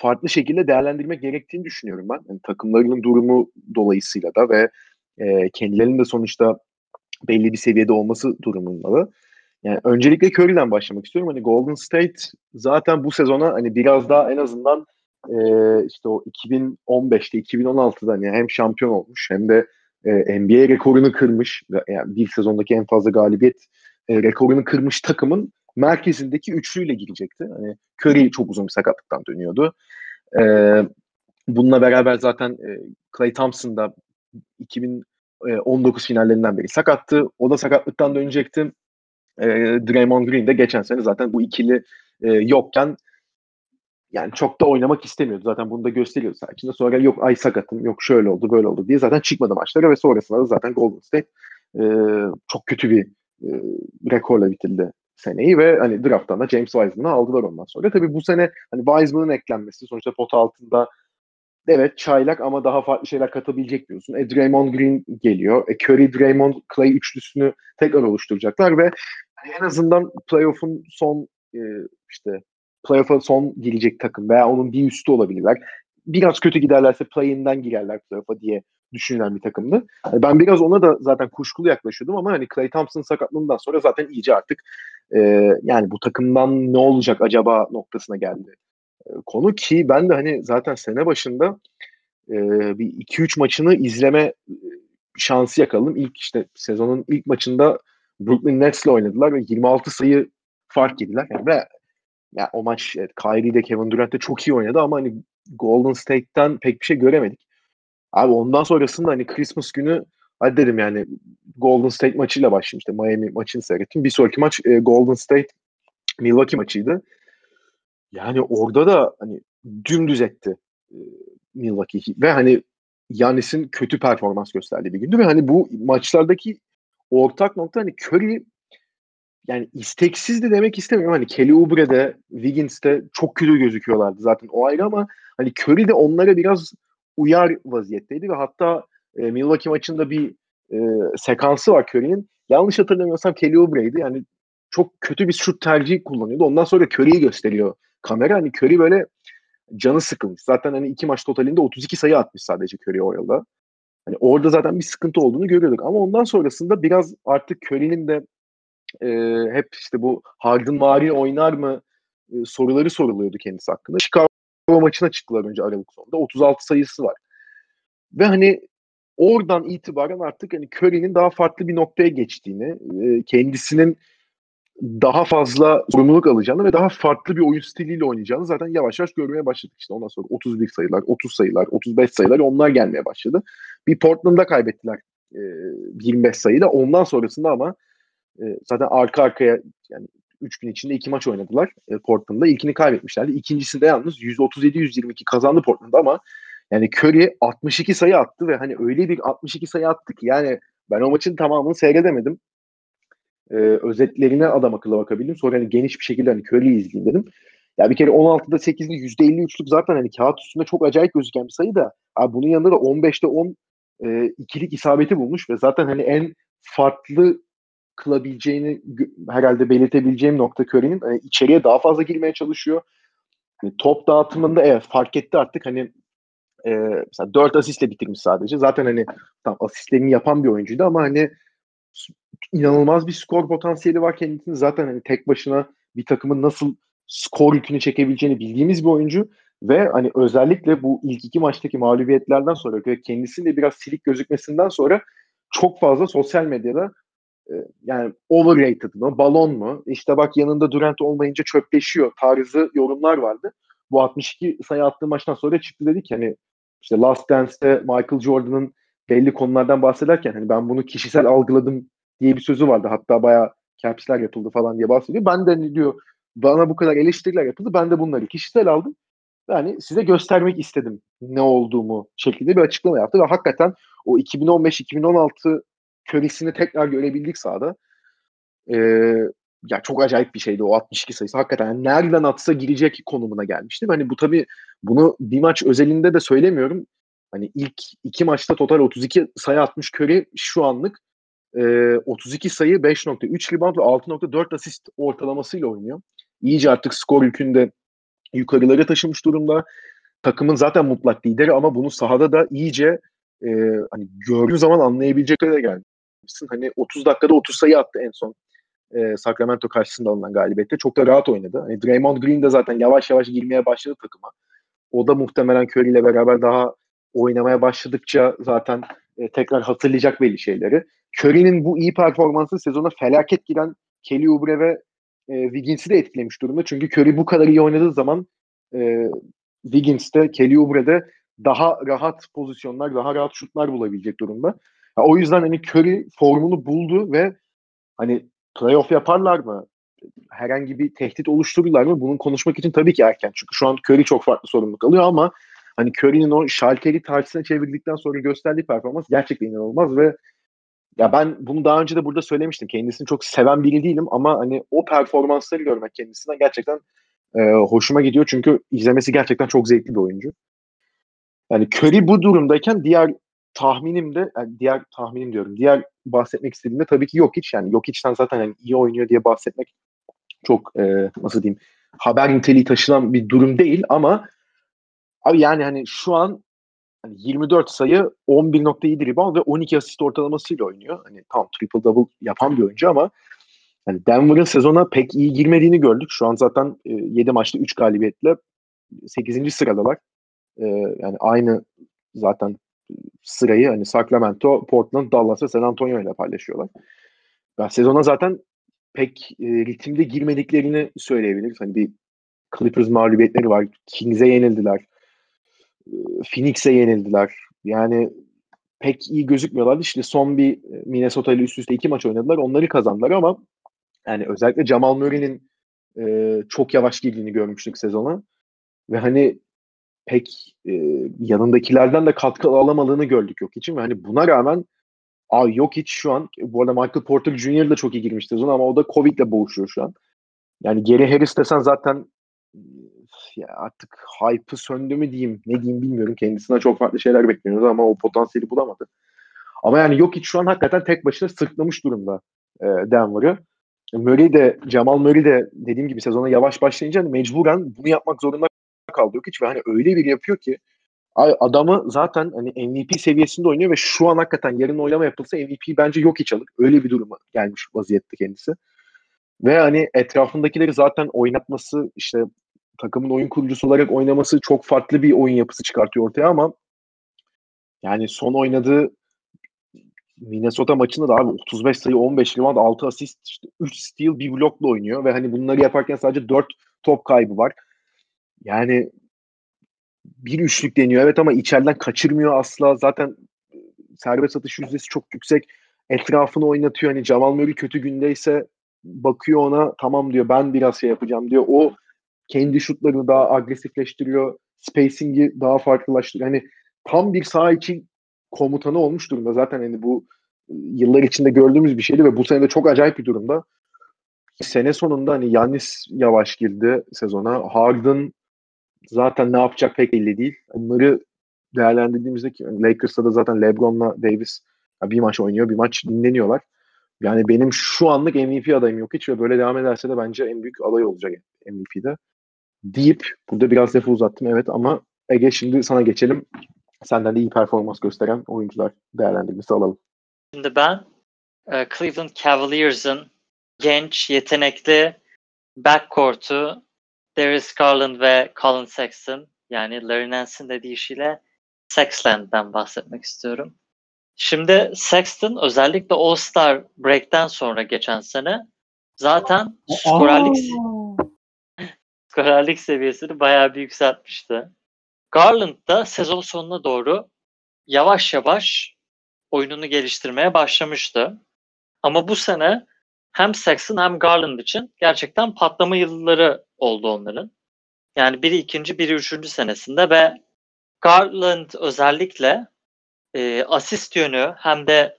farklı şekilde değerlendirmek gerektiğini düşünüyorum ben. Yani takımlarının durumu dolayısıyla da ve e, kendilerinin de sonuçta belli bir seviyede olması durumunda da. Yani öncelikle Curry'den başlamak istiyorum. Hani Golden State zaten bu sezona hani biraz daha en azından e, işte o 2015'te 2016'da hani hem şampiyon olmuş hem de e, NBA rekorunu kırmış. Yani bir sezondaki en fazla galibiyet e, rekorunu kırmış takımın merkezindeki üçlüyle girecekti. Hani Curry çok uzun bir sakatlıktan dönüyordu. E, bununla beraber zaten e, Clay Thompson da 2019 finallerinden beri sakattı. O da sakatlıktan dönecekti. E, Draymond Green de geçen sene zaten bu ikili e, yokken yani çok da oynamak istemiyordu. Zaten bunu da gösteriyor sadece. Sonra yok ay sakatım, yok şöyle oldu, böyle oldu diye zaten çıkmadı maçlara ve sonrasında da zaten Golden State e, çok kötü bir e, rekorla bitirdi seneyi ve hani drafttan da James Wiseman'ı aldılar ondan sonra. Tabii bu sene hani Wiseman'ın eklenmesi sonuçta pot altında evet çaylak ama daha farklı şeyler katabilecek diyorsun. E, Draymond Green geliyor. E, Curry, Draymond, Clay üçlüsünü tekrar oluşturacaklar ve hani en azından playoff'un son e, işte playoff'a son girecek takım veya onun bir üstü olabilirler. Biraz kötü giderlerse play-in'den girerler playoff'a diye düşünülen bir takımdı. Yani ben biraz ona da zaten kuşkulu yaklaşıyordum ama hani Clay Thompson sakatlığından sonra zaten iyice artık e, yani bu takımdan ne olacak acaba noktasına geldi e, konu ki ben de hani zaten sene başında e, bir 2-3 maçını izleme e, şansı yakaladım. İlk işte sezonun ilk maçında Brooklyn Nets'le oynadılar ve 26 sayı fark yediler. Yani ve yani o maç evet, Kyrie de Kevin Durant de çok iyi oynadı ama hani Golden State'ten pek bir şey göremedik. Abi ondan sonrasında hani Christmas günü hadi dedim yani Golden State maçıyla başlayayım işte Miami maçını seyrettim. Bir sonraki maç e, Golden State Milwaukee maçıydı. Yani orada da hani dümdüz etti e, Milwaukee ve hani Yanis'in kötü performans gösterdiği bir gündü ve hani bu maçlardaki ortak nokta hani Curry yani isteksizdi demek istemiyorum. Hani Kelly Oubre'de, Wiggins'te çok kötü gözüküyorlardı zaten o ayrı ama hani Curry de onlara biraz uyar vaziyetteydi ve hatta e, Milwaukee maçında bir e, sekansı var Curry'nin. Yanlış hatırlamıyorsam Kelly Oubre'ydi. Yani çok kötü bir şut tercihi kullanıyordu. Ondan sonra Curry'i gösteriyor kamera. Hani Curry böyle canı sıkılmış. Zaten hani iki maç totalinde 32 sayı atmış sadece Curry o yılda. Hani orada zaten bir sıkıntı olduğunu görüyorduk. Ama ondan sonrasında biraz artık Curry'nin de e, hep işte bu Harden vari oynar mı e, soruları soruluyordu kendisi hakkında. Chicago maçına çıktılar önce Aralık sonunda. 36 sayısı var. Ve hani oradan itibaren artık hani Curry'nin daha farklı bir noktaya geçtiğini, e, kendisinin daha fazla sorumluluk alacağını ve daha farklı bir oyun stiliyle oynayacağını zaten yavaş yavaş görmeye başladık işte. Ondan sonra 31 sayılar, 30 sayılar, 35 sayılar onlar gelmeye başladı. Bir Portland'da kaybettiler e, 25 sayıda. Ondan sonrasında ama zaten arka arkaya yani 3 gün içinde iki maç oynadılar e, Portland'da. İlkini kaybetmişlerdi. İkincisinde yalnız 137-122 kazandı Portland ama yani Curry 62 sayı attı ve hani öyle bir 62 sayı attı ki yani ben o maçın tamamını seyredemedim e, özetlerine adam akıllı bakabildim. Sonra hani geniş bir şekilde hani Curry'i izleyeyim dedim. Ya bir kere 16'da 8'de %53'lük zaten hani kağıt üstünde çok acayip gözüken bir sayı da abi bunun yanında da 15'te 10 e, ikilik isabeti bulmuş ve zaten hani en farklı kılabileceğini herhalde belirtebileceğim nokta Curry'nin hani içeriye daha fazla girmeye çalışıyor. Yani top dağıtımında evet fark etti artık hani e, mesela 4 asistle bitirmiş sadece. Zaten hani tam asistlerini yapan bir oyuncuydu ama hani inanılmaz bir skor potansiyeli var kendisinin. Zaten hani tek başına bir takımın nasıl skor yükünü çekebileceğini bildiğimiz bir oyuncu ve hani özellikle bu ilk iki maçtaki mağlubiyetlerden sonra ve kendisinin de biraz silik gözükmesinden sonra çok fazla sosyal medyada e, yani overrated mı, balon mu, işte bak yanında Durant olmayınca çöpleşiyor tarzı yorumlar vardı. Bu 62 sayı attığı maçtan sonra çıktı dedik hani işte Last Dance'te Michael Jordan'ın belli konulardan bahsederken hani ben bunu kişisel algıladım diye bir sözü vardı. Hatta bayağı capsler yapıldı falan diye bahsediyor. Ben de hani diyor bana bu kadar eleştiriler yapıldı. Ben de bunları kişisel aldım. Yani size göstermek istedim ne olduğumu şeklinde bir açıklama yaptı ve hakikaten o 2015-2016 körisini tekrar görebildik sahada. Ee, ya çok acayip bir şeydi o 62 sayısı. Hakikaten yani nereden atsa girecek konumuna gelmişti. Hani bu tabii bunu bir maç özelinde de söylemiyorum. Hani ilk iki maçta total 32 sayı atmış Curry şu anlık e, 32 sayı, 5.3 rebound ve 6.4 asist ortalamasıyla oynuyor. İyice artık skor yükünde yukarılara taşımış durumda. Takımın zaten mutlak lideri ama bunu sahada da iyice e, hani gördüğün zaman anlayabilecek kadar gelmişsin. Hani 30 dakikada 30 sayı attı en son e, Sacramento karşısında alınan galibiyette. Çok da rahat oynadı. Hani Draymond Green de zaten yavaş yavaş girmeye başladı takıma. O da muhtemelen Curry ile beraber daha oynamaya başladıkça zaten e, tekrar hatırlayacak belli şeyleri. Curry'nin bu iyi performansı sezona felaket giren Kelly Oubre ve e, Wiggins'i de etkilemiş durumda. Çünkü Curry bu kadar iyi oynadığı zaman e, Wiggins'te, Kelly Oubre'de daha rahat pozisyonlar, daha rahat şutlar bulabilecek durumda. Ya, o yüzden hani Curry formunu buldu ve hani playoff yaparlar mı? Herhangi bir tehdit oluştururlar mı? Bunun konuşmak için tabii ki erken. Çünkü şu an Curry çok farklı sorumluluk alıyor ama hani Curry'nin o şalteri tersine çevirdikten sonra gösterdiği performans gerçekten inanılmaz ve ya ben bunu daha önce de burada söylemiştim. Kendisini çok seven biri değilim ama hani o performansları görmek kendisinden gerçekten e, hoşuma gidiyor. Çünkü izlemesi gerçekten çok zevkli bir oyuncu. Yani Curry bu durumdayken diğer tahminim de yani diğer tahminim diyorum. Diğer bahsetmek istediğimde tabii ki yok hiç yani yok içten zaten yani iyi oynuyor diye bahsetmek çok e, nasıl diyeyim haber niteliği taşınan bir durum değil ama abi yani hani şu an hani 24 sayı, 11.7 rebound ve 12 asist ortalamasıyla oynuyor. Hani tam triple double yapan bir oyuncu ama hani Denver'ın sezona pek iyi girmediğini gördük. Şu an zaten e, 7 maçta 3 galibiyetle 8. sıradalar. E, yani aynı zaten sırayı hani Sacramento, Portland, Dallas ve San Antonio ile paylaşıyorlar. Ben sezona zaten pek e, ritimde girmediklerini söyleyebiliriz. Hani bir Clippers mağlubiyetleri var. Kings'e yenildiler. Phoenix'e yenildiler. Yani pek iyi gözükmüyorlardı. İşte son bir e, Minnesota ile üst üste iki maç oynadılar. Onları kazandılar ama yani özellikle Jamal Murray'nin e, çok yavaş girdiğini görmüştük sezona. Ve hani pek e, yanındakilerden de katkı alamadığını gördük yok için. Ve hani buna rağmen Aa yok hiç şu an. Bu arada Michael Porter Jr. da çok iyi girmişti sezon ama o da Covid'le boğuşuyor şu an. Yani Gary Harris desen zaten ya artık hype'ı söndü mü diyeyim ne diyeyim bilmiyorum. Kendisine çok farklı şeyler bekliyoruz ama o potansiyeli bulamadı. Ama yani yok hiç şu an hakikaten tek başına sırtlamış durumda e, Denver'ı. Murray de Jamal Murray de dediğim gibi sezona yavaş başlayınca hani mecburen bunu yapmak zorunda kaldı yok hiç ve hani öyle bir yapıyor ki adamı zaten hani MVP seviyesinde oynuyor ve şu an hakikaten yarın oylama yapılsa MVP bence yok hiç alır. Öyle bir duruma gelmiş vaziyette kendisi. Ve hani etrafındakileri zaten oynatması işte takımın oyun kurucusu olarak oynaması çok farklı bir oyun yapısı çıkartıyor ortaya ama yani son oynadığı Minnesota maçında da abi 35 sayı, 15 rebound, 6 asist, işte 3 steal, bir blokla oynuyor ve hani bunları yaparken sadece 4 top kaybı var. Yani bir üçlük deniyor evet ama içeriden kaçırmıyor asla. Zaten serbest atış yüzdesi çok yüksek. Etrafını oynatıyor. Hani Jamal Murray kötü gündeyse bakıyor ona tamam diyor ben biraz şey yapacağım diyor. O kendi şutlarını daha agresifleştiriyor. Spacing'i daha farklılaştırıyor. Hani tam bir saha için komutanı olmuş durumda. Zaten hani bu yıllar içinde gördüğümüz bir şeydi ve bu sene de çok acayip bir durumda. Sene sonunda hani Yannis yavaş girdi sezona. Harden zaten ne yapacak pek belli değil. Bunları değerlendirdiğimizde ki Lakers'ta da zaten LeBron'la Davis bir maç oynuyor, bir maç dinleniyorlar. Yani benim şu anlık MVP adayım yok hiç ve böyle devam ederse de bence en büyük aday olacak MVP'de. Deyip burada biraz lafı uzattım evet ama Ege şimdi sana geçelim. Senden de iyi performans gösteren oyuncular değerlendirmesi alalım. Şimdi ben e, Cleveland Cavaliers'ın genç, yetenekli backcourt'u Darius Garland ve Colin Sexton yani Larry Nance'in dediği işiyle Sexland'den bahsetmek istiyorum. Şimdi Sexton özellikle All-Star Break'ten sonra geçen sene zaten skorerlik, skorerlik seviyesini bayağı bir yükseltmişti. Garland da sezon sonuna doğru yavaş yavaş oyununu geliştirmeye başlamıştı. Ama bu sene hem Sexton hem Garland için gerçekten patlama yılları oldu onların. Yani biri ikinci, biri üçüncü senesinde ve Garland özellikle e, asist yönü hem de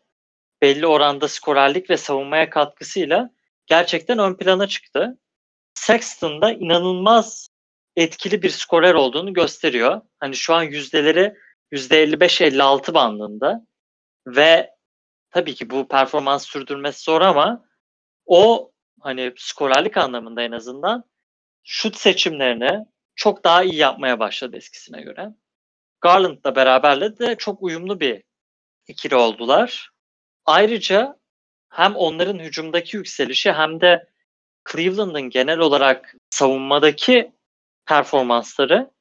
belli oranda skorerlik ve savunmaya katkısıyla gerçekten ön plana çıktı. Sexton da inanılmaz etkili bir skorer olduğunu gösteriyor. Hani şu an yüzdeleri %55-56 bandında ve tabii ki bu performans sürdürmesi zor ama o hani skorerlik anlamında en azından şut seçimlerini çok daha iyi yapmaya başladı eskisine göre. Garland'la beraberle de çok uyumlu bir ikili oldular. Ayrıca hem onların hücumdaki yükselişi hem de Cleveland'ın genel olarak savunmadaki performansları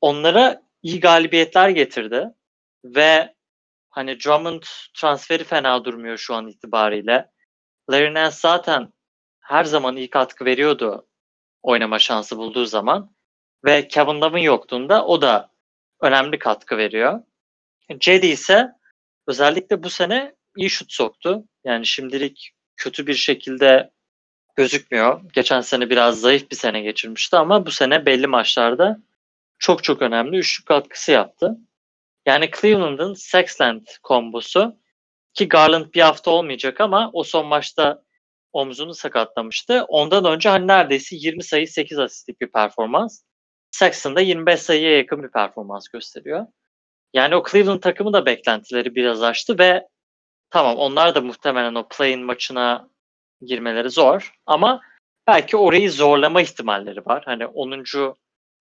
onlara iyi galibiyetler getirdi ve hani Drummond transferi fena durmuyor şu an itibariyle. Larry Nance zaten her zaman iyi katkı veriyordu oynama şansı bulduğu zaman ve Kevin Love'ın yokluğunda o da önemli katkı veriyor. Cedi ise özellikle bu sene iyi şut soktu. Yani şimdilik kötü bir şekilde gözükmüyor. Geçen sene biraz zayıf bir sene geçirmişti ama bu sene belli maçlarda çok çok önemli üçlük katkısı yaptı. Yani Cleveland'ın Sexland kombosu ki Garland bir hafta olmayacak ama o son maçta omzunu sakatlamıştı. Ondan önce hani neredeyse 20 sayı 8 asistlik bir performans. Sexton da 25 sayıya yakın bir performans gösteriyor. Yani o Cleveland takımı da beklentileri biraz aştı ve tamam onlar da muhtemelen o play-in maçına girmeleri zor ama belki orayı zorlama ihtimalleri var. Hani 10.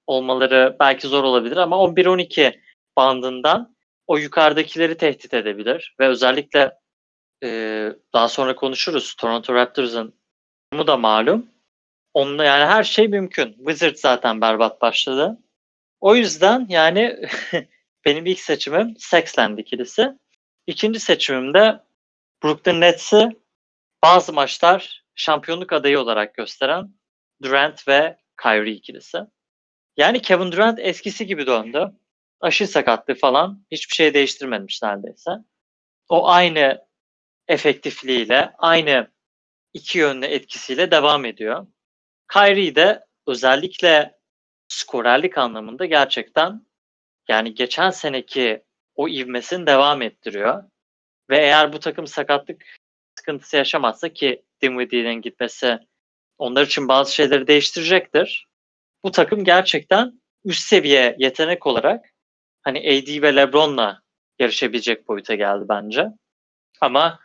olmaları belki zor olabilir ama 11-12 bandından o yukarıdakileri tehdit edebilir ve özellikle e, daha sonra konuşuruz Toronto Raptors'ın bu da malum. Onunla yani her şey mümkün. Wizard zaten berbat başladı. O yüzden yani benim ilk seçimim Sexland ikilisi. İkinci seçimim de Brooklyn Nets'i bazı maçlar şampiyonluk adayı olarak gösteren Durant ve Kyrie ikilisi. Yani Kevin Durant eskisi gibi döndü. Aşı sakatlığı falan hiçbir şey değiştirmemiş neredeyse. O aynı efektifliğiyle, aynı iki yönlü etkisiyle devam ediyor. Kyrie de özellikle skorerlik anlamında gerçekten yani geçen seneki o ivmesini devam ettiriyor. Ve eğer bu takım sakatlık sıkıntısı yaşamazsa ki Dinwiddie'nin gitmesi onlar için bazı şeyleri değiştirecektir. Bu takım gerçekten üst seviye yetenek olarak hani AD ve LeBron'la yarışabilecek boyuta geldi bence. Ama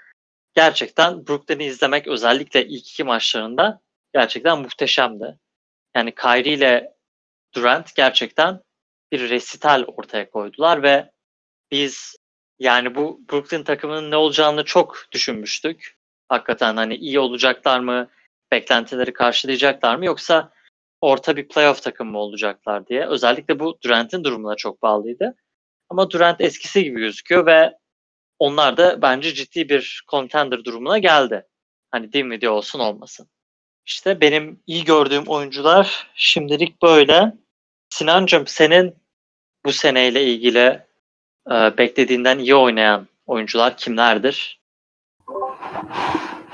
gerçekten Brooklyn'i izlemek özellikle ilk iki maçlarında gerçekten muhteşemdi. Yani Kyrie ile Durant gerçekten bir resital ortaya koydular ve biz yani bu Brooklyn takımının ne olacağını çok düşünmüştük. Hakikaten hani iyi olacaklar mı, beklentileri karşılayacaklar mı yoksa orta bir playoff takım mı olacaklar diye. Özellikle bu Durant'in durumuna çok bağlıydı. Ama Durant eskisi gibi gözüküyor ve onlar da bence ciddi bir contender durumuna geldi. Hani Dinwiddie olsun olmasın. İşte benim iyi gördüğüm oyuncular şimdilik böyle. Sinancım senin bu seneyle ilgili e, beklediğinden iyi oynayan oyuncular kimlerdir?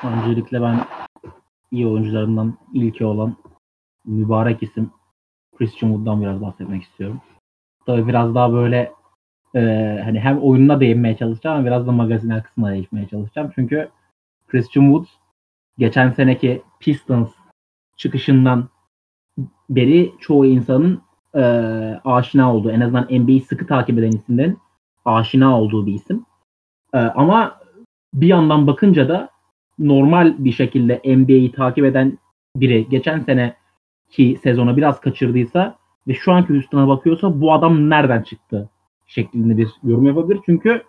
Öncelikle ben iyi oyuncularından ilki olan mübarek isim Christian Wood'dan biraz bahsetmek istiyorum. Tabii biraz daha böyle e, hani hem oyununa değinmeye çalışacağım ama biraz da magazinel kısmına değinmeye çalışacağım. Çünkü Christian Wood geçen seneki Pistons çıkışından beri çoğu insanın e, aşina olduğu, en azından NBA'yi sıkı takip eden isimlerin aşina olduğu bir isim. E, ama bir yandan bakınca da normal bir şekilde NBA'yi takip eden biri geçen sene ki sezonu biraz kaçırdıysa ve şu anki Houston'a bakıyorsa bu adam nereden çıktı şeklinde bir yorum yapabilir. Çünkü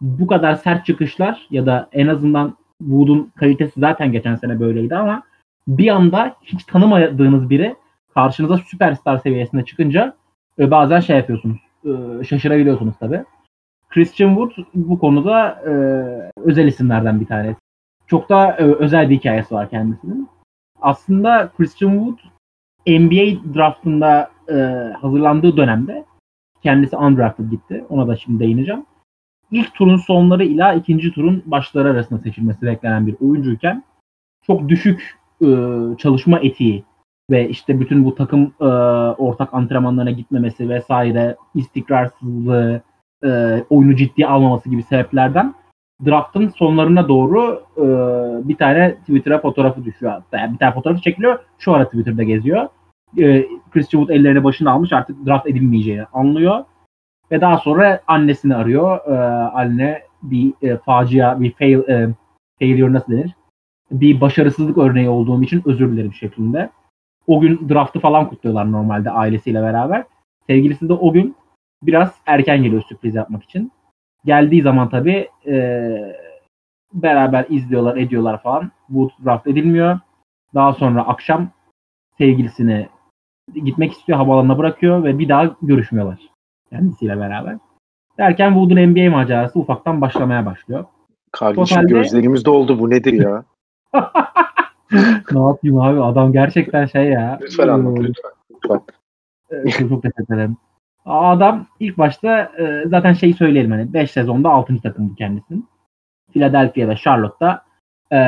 bu kadar sert çıkışlar ya da en azından Wood'un kalitesi zaten geçen sene böyleydi ama bir anda hiç tanımadığınız biri karşınıza süperstar seviyesinde çıkınca e, bazen şey yapıyorsunuz. E, şaşırabiliyorsunuz tabi. Christian Wood bu konuda e, özel isimlerden bir tanesi. Çok da özel bir hikayesi var kendisinin. Aslında Christian Wood NBA draftında e, hazırlandığı dönemde kendisi undrafted gitti. Ona da şimdi değineceğim. İlk turun sonları ila ikinci turun başları arasında seçilmesi beklenen bir oyuncuyken çok düşük e, çalışma etiği ve işte bütün bu takım e, ortak antrenmanlarına gitmemesi vesaire istikrarsızlığı, e, oyunu ciddiye almaması gibi sebeplerden draftın sonlarına doğru e, bir tane Twitter'a fotoğrafı düşüyor. Yani bir tane fotoğrafı çekiliyor. Şu ara Twitter'da geziyor. E, Christian Wood ellerine başını almış artık draft edilmeyeceğini anlıyor. Ve daha sonra annesini arıyor. E, anne bir e, facia, bir fail, e, failure nasıl denir? Bir başarısızlık örneği olduğum için özür dilerim şeklinde. O gün draftı falan kutluyorlar normalde ailesiyle beraber. Sevgilisi de o gün biraz erken geliyor sürpriz yapmak için. Geldiği zaman tabii e, beraber izliyorlar, ediyorlar falan. Bu draft edilmiyor. Daha sonra akşam sevgilisini gitmek istiyor, havaalanına bırakıyor ve bir daha görüşmüyorlar kendisiyle beraber. Derken Wood'un NBA macerası ufaktan başlamaya başlıyor. Kardeşim Totalde... gözlerimizde oldu bu nedir ya? ne yapayım abi adam gerçekten şey ya. Lütfen anlat lütfen. lütfen. çok teşekkür ederim. Adam ilk başta e, zaten şeyi söyleyelim hani 5 sezonda 6. takımdı kendisinin. Philadelphia ve Charlotte'da e,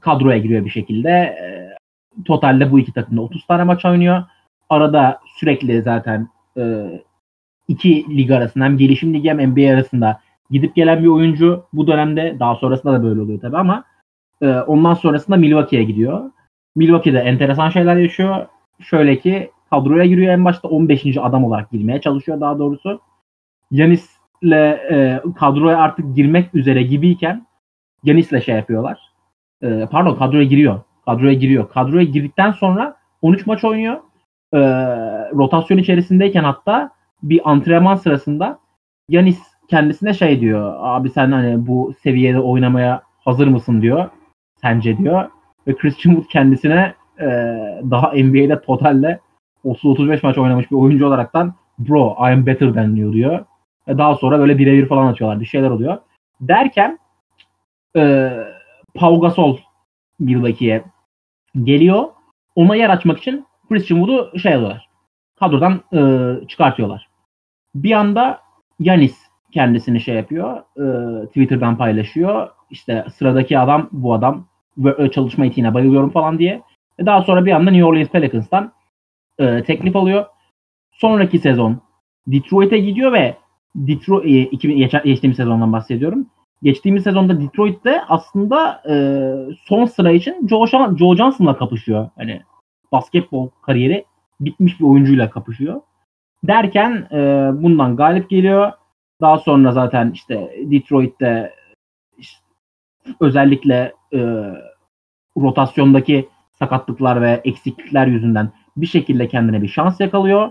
kadroya giriyor bir şekilde. E, totalde bu iki takımda 30 tane maç oynuyor. Arada sürekli zaten e, iki lig arasında hem gelişim ligi hem NBA arasında gidip gelen bir oyuncu bu dönemde daha sonrasında da böyle oluyor tabi ama e, ondan sonrasında Milwaukee'ye gidiyor. Milwaukee'de enteresan şeyler yaşıyor. Şöyle ki kadroya giriyor en başta 15. adam olarak girmeye çalışıyor daha doğrusu. Yanis'le e, kadroya artık girmek üzere gibiyken Yanis'le şey yapıyorlar. E, pardon kadroya giriyor. Kadroya giriyor. Kadroya girdikten sonra 13 maç oynuyor. E, rotasyon içerisindeyken hatta bir antrenman sırasında Yanis kendisine şey diyor. Abi sen hani bu seviyede oynamaya hazır mısın diyor. Sence diyor. Ve Christian Wood kendisine e, daha NBA'de totalle 30-35 maç oynamış bir oyuncu olaraktan bro I am better than you diyor. Ve daha sonra böyle birebir falan atıyorlar. Bir şeyler oluyor. Derken e, Pau Gasol Milwaukee'ye geliyor. Ona yer açmak için Christian Wood'u şey alıyorlar. Kadrodan e, çıkartıyorlar. Bir anda Yanis kendisini şey yapıyor. E, Twitter'dan paylaşıyor. İşte sıradaki adam bu adam ve çalışma etiğine bayılıyorum falan diye. E daha sonra bir anda New Orleans Pelicans'tan e, teklif alıyor. Sonraki sezon Detroit'e gidiyor ve Detroit e, 2000 geçtiğimiz sezondan bahsediyorum. geçtiğimiz sezonda Detroit'te aslında e, son sıra için Joe, Joe Johnson'la kapışıyor. Hani basketbol kariyeri bitmiş bir oyuncuyla kapışıyor. Derken e, bundan galip geliyor. Daha sonra zaten işte Detroit'te işte, özellikle e, rotasyondaki sakatlıklar ve eksiklikler yüzünden bir şekilde kendine bir şans yakalıyor.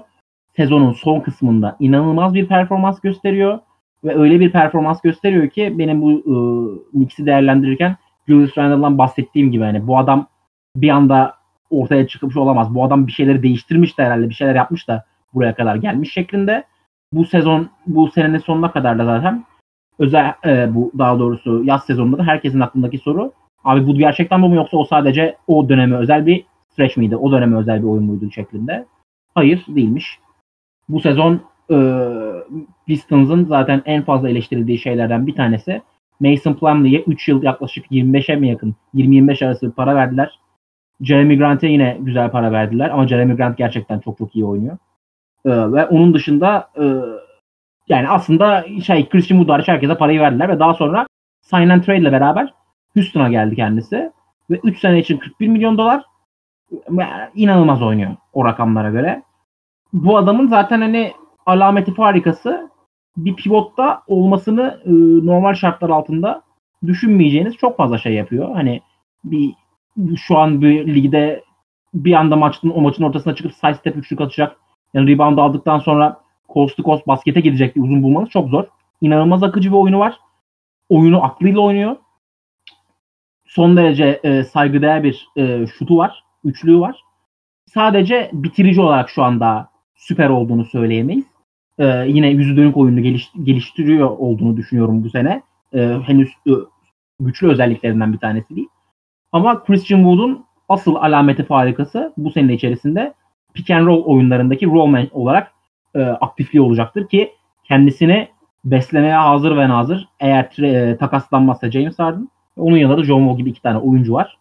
Sezonun son kısmında inanılmaz bir performans gösteriyor ve öyle bir performans gösteriyor ki benim bu e, Knicks'i değerlendirirken Julius Randle'dan bahsettiğim gibi hani bu adam bir anda ortaya çıkmış olamaz. Bu adam bir şeyleri değiştirmiş de herhalde bir şeyler yapmış da buraya kadar gelmiş şeklinde. Bu sezon bu senenin sonuna kadar da zaten özel e, bu daha doğrusu yaz sezonunda da herkesin aklındaki soru abi bu gerçekten bu mu yoksa o sadece o döneme özel bir stretch miydi? O döneme özel bir oyun muydu şeklinde. Hayır değilmiş. Bu sezon e, Pistons'ın zaten en fazla eleştirildiği şeylerden bir tanesi Mason Plumlee'ye 3 yıl yaklaşık 25'e mi yakın 20-25 arası bir para verdiler. Jeremy Grant'e yine güzel para verdiler ama Jeremy Grant gerçekten çok çok iyi oynuyor. Ee, ve onun dışında e, yani aslında şey Christian Wood herkese parayı verdiler ve daha sonra sign and trade ile beraber Houston'a geldi kendisi. Ve 3 sene için 41 milyon dolar inanılmaz oynuyor o rakamlara göre. Bu adamın zaten hani alameti farikası bir pivotta olmasını e, normal şartlar altında düşünmeyeceğiniz çok fazla şey yapıyor. Hani bir şu an bir ligde bir anda maçın o maçın ortasına çıkıp side step üçlük atacak. Yani rebound aldıktan sonra coast to coast baskete gidecek bir uzun bulmanız çok zor. İnanılmaz akıcı bir oyunu var. Oyunu aklıyla oynuyor. Son derece e, saygıdeğer bir e, şutu var. Üçlüğü var. Sadece bitirici olarak şu anda süper olduğunu söyleyemeyiz. E, yine yüzü dönük oyunu geliş, geliştiriyor olduğunu düşünüyorum bu sene. E, henüz e, güçlü özelliklerinden bir tanesi değil. Ama Christian Wood'un asıl alameti farikası bu sene içerisinde pick and roll oyunlarındaki rollman olarak e, aktifliği olacaktır ki kendisini beslemeye hazır ve nazır eğer e, takaslanmazsa James Harden onun yanında da John Wall gibi iki tane oyuncu var.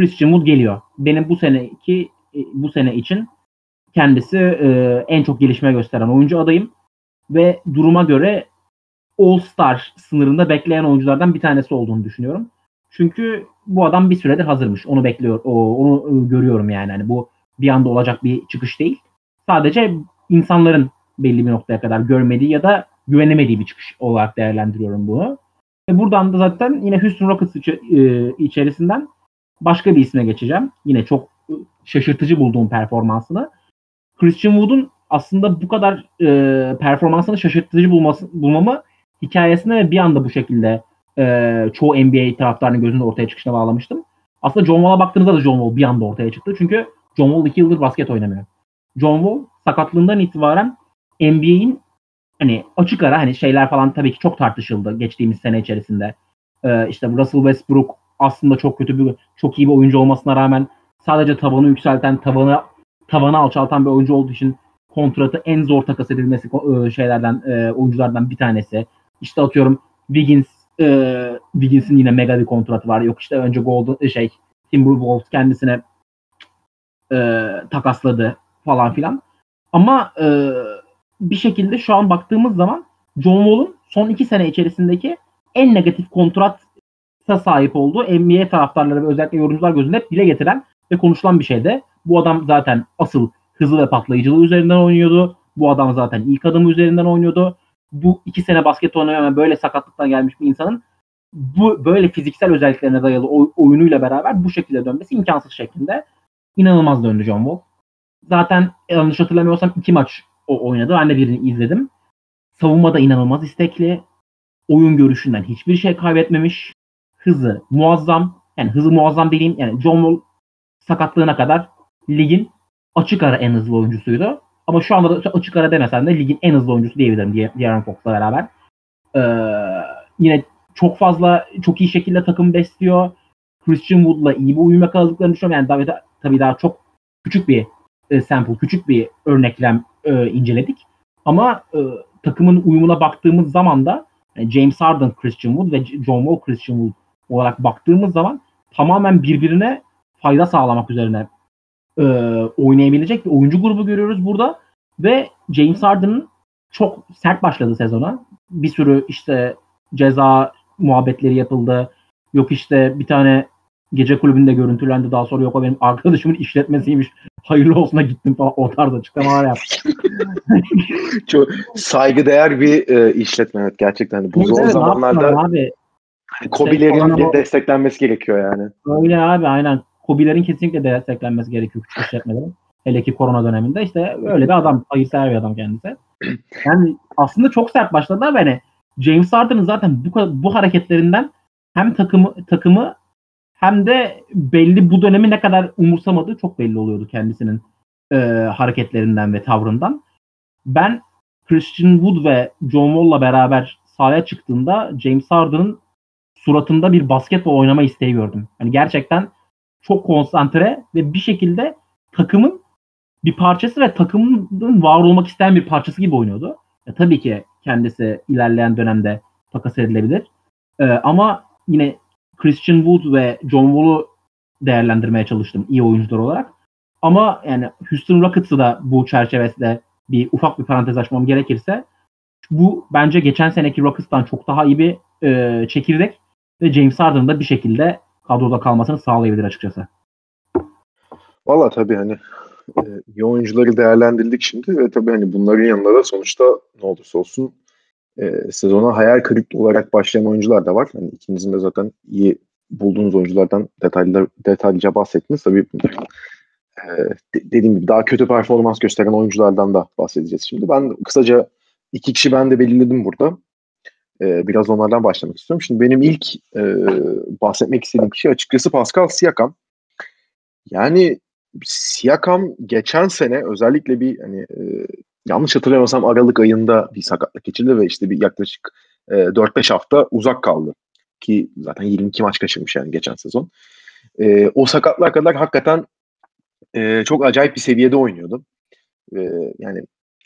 Christian Wood geliyor. Benim bu seneki e, bu sene için kendisi e, en çok gelişme gösteren oyuncu adayım ve duruma göre All Star sınırında bekleyen oyunculardan bir tanesi olduğunu düşünüyorum. Çünkü bu adam bir süredir hazırmış. Onu bekliyor. O, onu e, görüyorum yani. Hani bu bir anda olacak bir çıkış değil. Sadece insanların belli bir noktaya kadar görmediği ya da güvenemediği bir çıkış olarak değerlendiriyorum bunu. Ve buradan da zaten yine Houston Rockets e, içerisinden başka bir isme geçeceğim. Yine çok e, şaşırtıcı bulduğum performansını. Christian Wood'un aslında bu kadar e, performansını şaşırtıcı bulması, bulmamı hikayesine ve bir anda bu şekilde e, çoğu NBA taraftarının gözünde ortaya çıkışına bağlamıştım. Aslında John Wall'a baktığınızda da John Wall bir anda ortaya çıktı. Çünkü John Wall 2 yıldır basket oynamıyor. John Wall sakatlığından itibaren NBA'in hani açık ara hani şeyler falan tabii ki çok tartışıldı geçtiğimiz sene içerisinde. Ee, işte Russell Westbrook aslında çok kötü bir çok iyi bir oyuncu olmasına rağmen sadece tavanı yükselten, tavanı tavanı alçaltan bir oyuncu olduğu için kontratı en zor takas edilmesi e, şeylerden e, oyunculardan bir tanesi. İşte atıyorum Wiggins e, Wiggins'in yine mega bir kontratı var. Yok işte önce Golden şey Timberwolves kendisine takasladı falan filan. Ama bir şekilde şu an baktığımız zaman John Wall'un son iki sene içerisindeki en negatif kontrata sahip olduğu NBA taraftarları ve özellikle yorumcular gözünde hep dile getiren ve konuşulan bir şeydi. Bu adam zaten asıl hızlı ve patlayıcılığı üzerinden oynuyordu. Bu adam zaten ilk adımı üzerinden oynuyordu. Bu iki sene basket oynamayan böyle sakatlıktan gelmiş bir insanın bu böyle fiziksel özelliklerine dayalı oyunuyla beraber bu şekilde dönmesi imkansız şeklinde. İnanılmaz döndü John Wall. Zaten yanlış hatırlamıyorsam iki maç o oynadı. Ben de birini izledim. Savunmada inanılmaz istekli. Oyun görüşünden hiçbir şey kaybetmemiş. Hızı muazzam. Yani hızı muazzam dediğim yani John Wall sakatlığına kadar ligin açık ara en hızlı oyuncusuydu. Ama şu anda da açık ara demesen de ligin en hızlı oyuncusu diyebilirim De'Aaron Fox'la beraber. Ee, yine çok fazla çok iyi şekilde takım besliyor. Christian Wood'la iyi bir uyum yakaladıklarını düşünüyorum. Yani daha, tabii daha çok küçük bir e, sample, küçük bir örneklem e, inceledik. Ama e, takımın uyumuna baktığımız zaman da yani James Harden, Christian Wood ve John Wall, Christian Wood olarak baktığımız zaman tamamen birbirine fayda sağlamak üzerine e, oynayabilecek bir oyuncu grubu görüyoruz burada. Ve James Harden'ın çok sert başladı sezona. Bir sürü işte ceza muhabbetleri yapıldı. Yok işte bir tane gece kulübünde görüntülendi. Daha sonra yok o benim arkadaşımın işletmesiymiş. Hayırlı olsuna gittim falan. O tarz açıklamalar yaptı. Çok saygıdeğer bir e, işletme evet gerçekten. Hani bu zor Evet, ne zamanlarda abi? Hani Kobilerin falan ama- desteklenmesi gerekiyor yani. Öyle abi aynen. Kobilerin kesinlikle desteklenmesi gerekiyor küçük işletmelerin. Hele ki korona döneminde işte öyle bir adam, hayırsever bir adam kendisi. Yani aslında çok sert başladılar ve hani James Harden'ın zaten bu bu hareketlerinden hem takımı takımı hem de belli bu dönemi ne kadar umursamadığı çok belli oluyordu kendisinin e, hareketlerinden ve tavrından. Ben Christian Wood ve John Wall'la beraber sahaya çıktığında James Harden'ın suratında bir basketbol oynama isteği gördüm. Hani gerçekten çok konsantre ve bir şekilde takımın bir parçası ve takımın var olmak isteyen bir parçası gibi oynuyordu. E, tabii ki kendisi ilerleyen dönemde takas edilebilir. E, ama yine Christian Wood ve John Wall'u değerlendirmeye çalıştım iyi oyuncular olarak. Ama yani Houston Rockets'ı da bu çerçevesinde bir ufak bir parantez açmam gerekirse bu bence geçen seneki Rockets'tan çok daha iyi bir e, çekirdek ve James Harden'ın da bir şekilde kadroda kalmasını sağlayabilir açıkçası. Valla tabii hani e, iyi oyuncuları değerlendirdik şimdi ve tabii hani bunların yanında da sonuçta ne olursa olsun e, sezona hayal kırıklığı olarak başlayan oyuncular da var. Hani ikinizin de zaten iyi bulduğunuz oyunculardan detaylı detaylıca bahsettiniz. Tabii e, de- dediğim gibi daha kötü performans gösteren oyunculardan da bahsedeceğiz şimdi. Ben kısaca iki kişi ben de belirledim burada. E, biraz onlardan başlamak istiyorum. Şimdi benim ilk e, bahsetmek istediğim kişi açıkçası Pascal Siakam. Yani Siakam geçen sene özellikle bir hani e, yanlış hatırlamıyorsam Aralık ayında bir sakatlık geçirdi ve işte bir yaklaşık e, 4-5 hafta uzak kaldı. Ki zaten 22 maç kaçırmış yani geçen sezon. E, o sakatlığa kadar hakikaten e, çok acayip bir seviyede oynuyordu. E, yani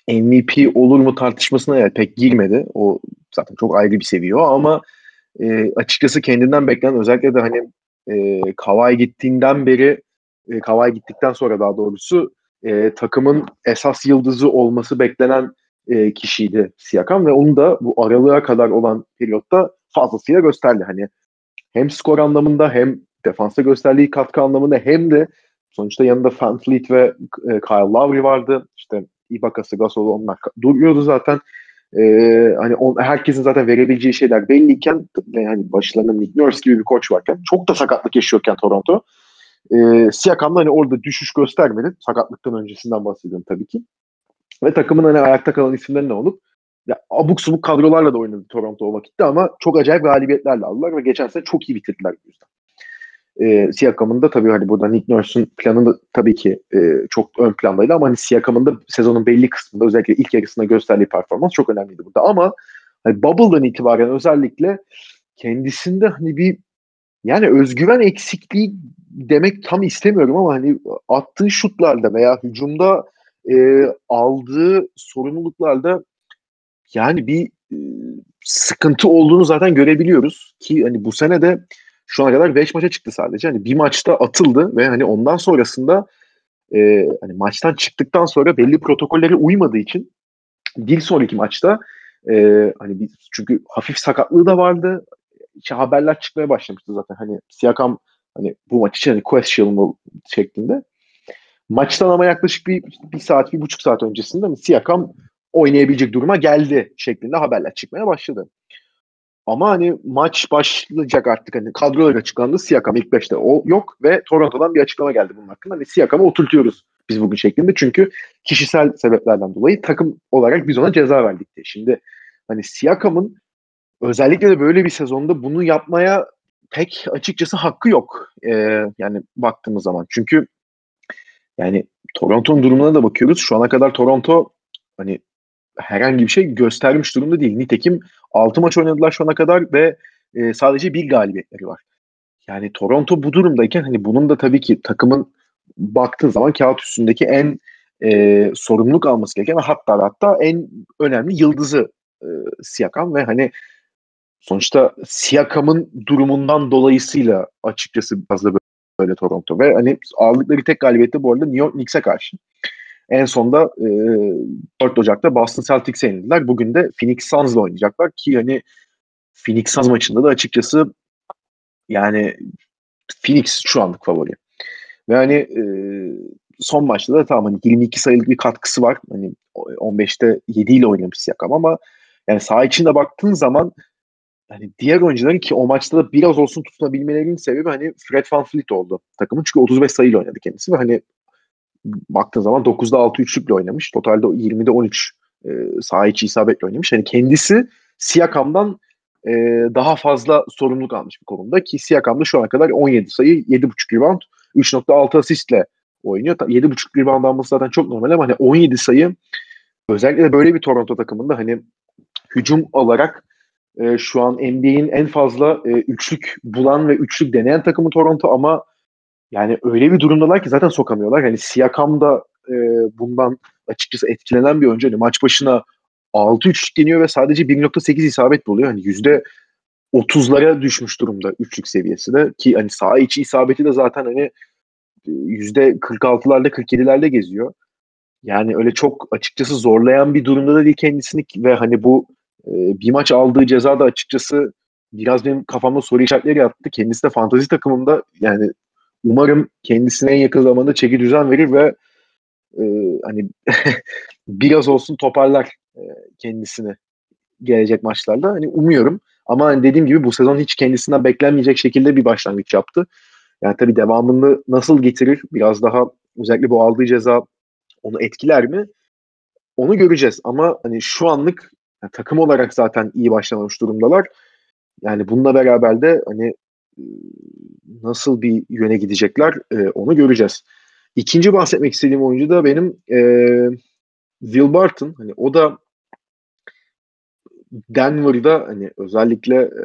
MVP olur mu tartışmasına yani pek girmedi. O zaten çok ayrı bir seviye o ama e, açıkçası kendinden beklenen özellikle de hani e, Kawhi gittiğinden beri e, Kawhi gittikten sonra daha doğrusu e, takımın esas yıldızı olması beklenen e, kişiydi Siakam ve onu da bu aralığa kadar olan periyotta fazlasıyla gösterdi. Hani hem skor anlamında hem defansa gösterdiği katkı anlamında hem de sonuçta yanında Van Fleet ve e, Kyle Lowry vardı. İşte Ibaka'sı, Gasol'u onlar duruyordu zaten. E, hani on, herkesin zaten verebileceği şeyler belliyken yani başlarında Nick Nurse gibi bir koç varken çok da sakatlık yaşıyorken Toronto e, Siakam da hani orada düşüş göstermedi. Sakatlıktan öncesinden bahsediyorum tabii ki. Ve takımın hani ayakta kalan isimleri ne olup ya abuk subuk kadrolarla da oynadı Toronto o vakitte ama çok acayip galibiyetlerle aldılar ve geçen sene çok iyi bitirdiler bu yüzden. E, Siakam'ın da tabii hani burada Nick Nurse'un planı da tabii ki e, çok ön plandaydı ama hani Siakam'ın da sezonun belli kısmında özellikle ilk yarısında gösterdiği performans çok önemliydi burada. Ama hani Bubble'dan itibaren özellikle kendisinde hani bir yani özgüven eksikliği demek tam istemiyorum ama hani attığı şutlarda veya hücumda e, aldığı sorumluluklarda yani bir e, sıkıntı olduğunu zaten görebiliyoruz. Ki hani bu sene de şu ana kadar 5 maça çıktı sadece. Hani bir maçta atıldı ve hani ondan sonrasında e, hani maçtan çıktıktan sonra belli protokollere uymadığı için bir sonraki maçta e, hani bir, çünkü hafif sakatlığı da vardı. İşte haberler çıkmaya başlamıştı zaten. Hani Siakam hani bu maç için hani questionable şeklinde. Maçtan ama yaklaşık bir, bir saat, bir buçuk saat öncesinde mi Siakam oynayabilecek duruma geldi şeklinde haberler çıkmaya başladı. Ama hani maç başlayacak artık hani kadrolar açıklandı. Siakam ilk beşte o yok ve Toronto'dan bir açıklama geldi bunun hakkında. Hani Siakam'ı oturtuyoruz biz bugün şeklinde. Çünkü kişisel sebeplerden dolayı takım olarak biz ona ceza verdik diye. Şimdi hani Siakam'ın özellikle de böyle bir sezonda bunu yapmaya pek açıkçası hakkı yok. Ee, yani baktığımız zaman. Çünkü yani Toronto'nun durumuna da bakıyoruz. Şu ana kadar Toronto hani herhangi bir şey göstermiş durumda değil. Nitekim 6 maç oynadılar şu ana kadar ve e, sadece bir galibiyetleri var. Yani Toronto bu durumdayken hani bunun da tabii ki takımın baktığın zaman kağıt üstündeki en e, sorumluluk alması gereken hatta hatta en önemli yıldızı e, Siakam ve hani sonuçta Siakam'ın durumundan dolayısıyla açıkçası biraz da böyle Toronto ve hani aldıkları tek galibiyette bu arada New York Knicks'e karşı. En sonda e, 4 Ocak'ta Boston Celtics'e yenildiler. Bugün de Phoenix Suns'la oynayacaklar ki hani Phoenix Suns maçında da açıkçası yani Phoenix şu anlık favori. Ve hani e, son maçta da tamam hani 22 sayılık bir katkısı var. Hani 15'te 7 ile oynamış Siakam ama yani saha içinde baktığın zaman hani diğer oyuncuların ki o maçta da biraz olsun tutunabilmelerinin sebebi hani Fred Van Fleet oldu takımın. Çünkü 35 sayıyla oynadı kendisi ve hani baktığın zaman 9'da 6 üçlükle oynamış. Totalde 20'de 13 e, saha içi isabetle oynamış. Hani kendisi Siakam'dan e, daha fazla sorumluluk almış bir konumda ki Siakam'da şu ana kadar 17 sayı, 7.5 rebound, 3.6 asistle oynuyor. 7.5 rebound alması zaten çok normal ama hani 17 sayı özellikle böyle bir Toronto takımında hani hücum olarak e, şu an NBA'in en fazla e, üçlük bulan ve üçlük deneyen takımı Toronto ama yani öyle bir durumdalar ki zaten sokamıyorlar. Hani Siakam da e, bundan açıkçası etkilenen bir oyuncu. Hani maç başına 6 üçlük deniyor ve sadece 1.8 isabet buluyor. Hani yüzde 30'lara düşmüş durumda üçlük seviyesi de ki hani saha içi isabeti de zaten hani yüzde 46'larda 47'lerde geziyor. Yani öyle çok açıkçası zorlayan bir durumda da değil kendisini ve hani bu e, bir maç aldığı ceza da açıkçası biraz benim kafamda soru işaretleri yattı. Kendisi de fantazi takımında yani umarım kendisine en yakın zamanda çeki düzen verir ve e, hani biraz olsun toparlar e, kendisini gelecek maçlarda. Hani umuyorum. Ama hani dediğim gibi bu sezon hiç kendisinden beklenmeyecek şekilde bir başlangıç yaptı. Yani tabii devamını nasıl getirir? Biraz daha özellikle bu aldığı ceza onu etkiler mi? Onu göreceğiz. Ama hani şu anlık yani takım olarak zaten iyi başlamamış durumdalar. Yani bununla beraber de hani nasıl bir yöne gidecekler e, onu göreceğiz. İkinci bahsetmek istediğim oyuncu da benim e, Will Barton. Hani o da Denver'da hani özellikle e,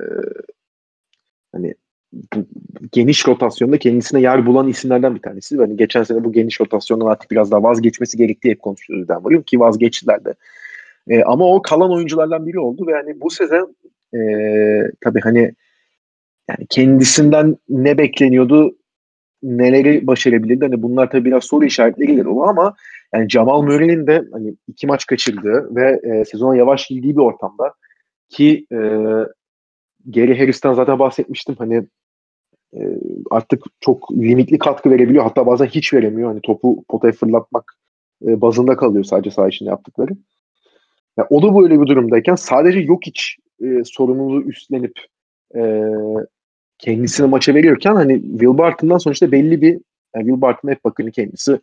hani bu geniş rotasyonda kendisine yer bulan isimlerden bir tanesi. Hani geçen sene bu geniş rotasyondan artık biraz daha vazgeçmesi gerektiği hep konuşuyoruz Denver'ın ki vazgeçtiler de. E, ama o kalan oyunculardan biri oldu ve hani bu sezon e, tabii hani yani kendisinden ne bekleniyordu neleri başarabilirdi? Hani bunlar tabii biraz soru işaretleriyle dolu ama yani Jamal Murray'nin de hani iki maç kaçırdığı ve e, sezona yavaş girdiği bir ortamda ki e, Gary Harris'ten zaten bahsetmiştim. Hani e, artık çok limitli katkı verebiliyor hatta bazen hiç veremiyor. Hani topu potaya fırlatmak e, bazında kalıyor sadece saha içinde yaptıkları. Yani o da böyle bir durumdayken sadece yok hiç e, sorumluluğu üstlenip e, kendisine maça veriyorken hani Will Barton'dan sonuçta belli bir yani Will Barton hep bakın kendisi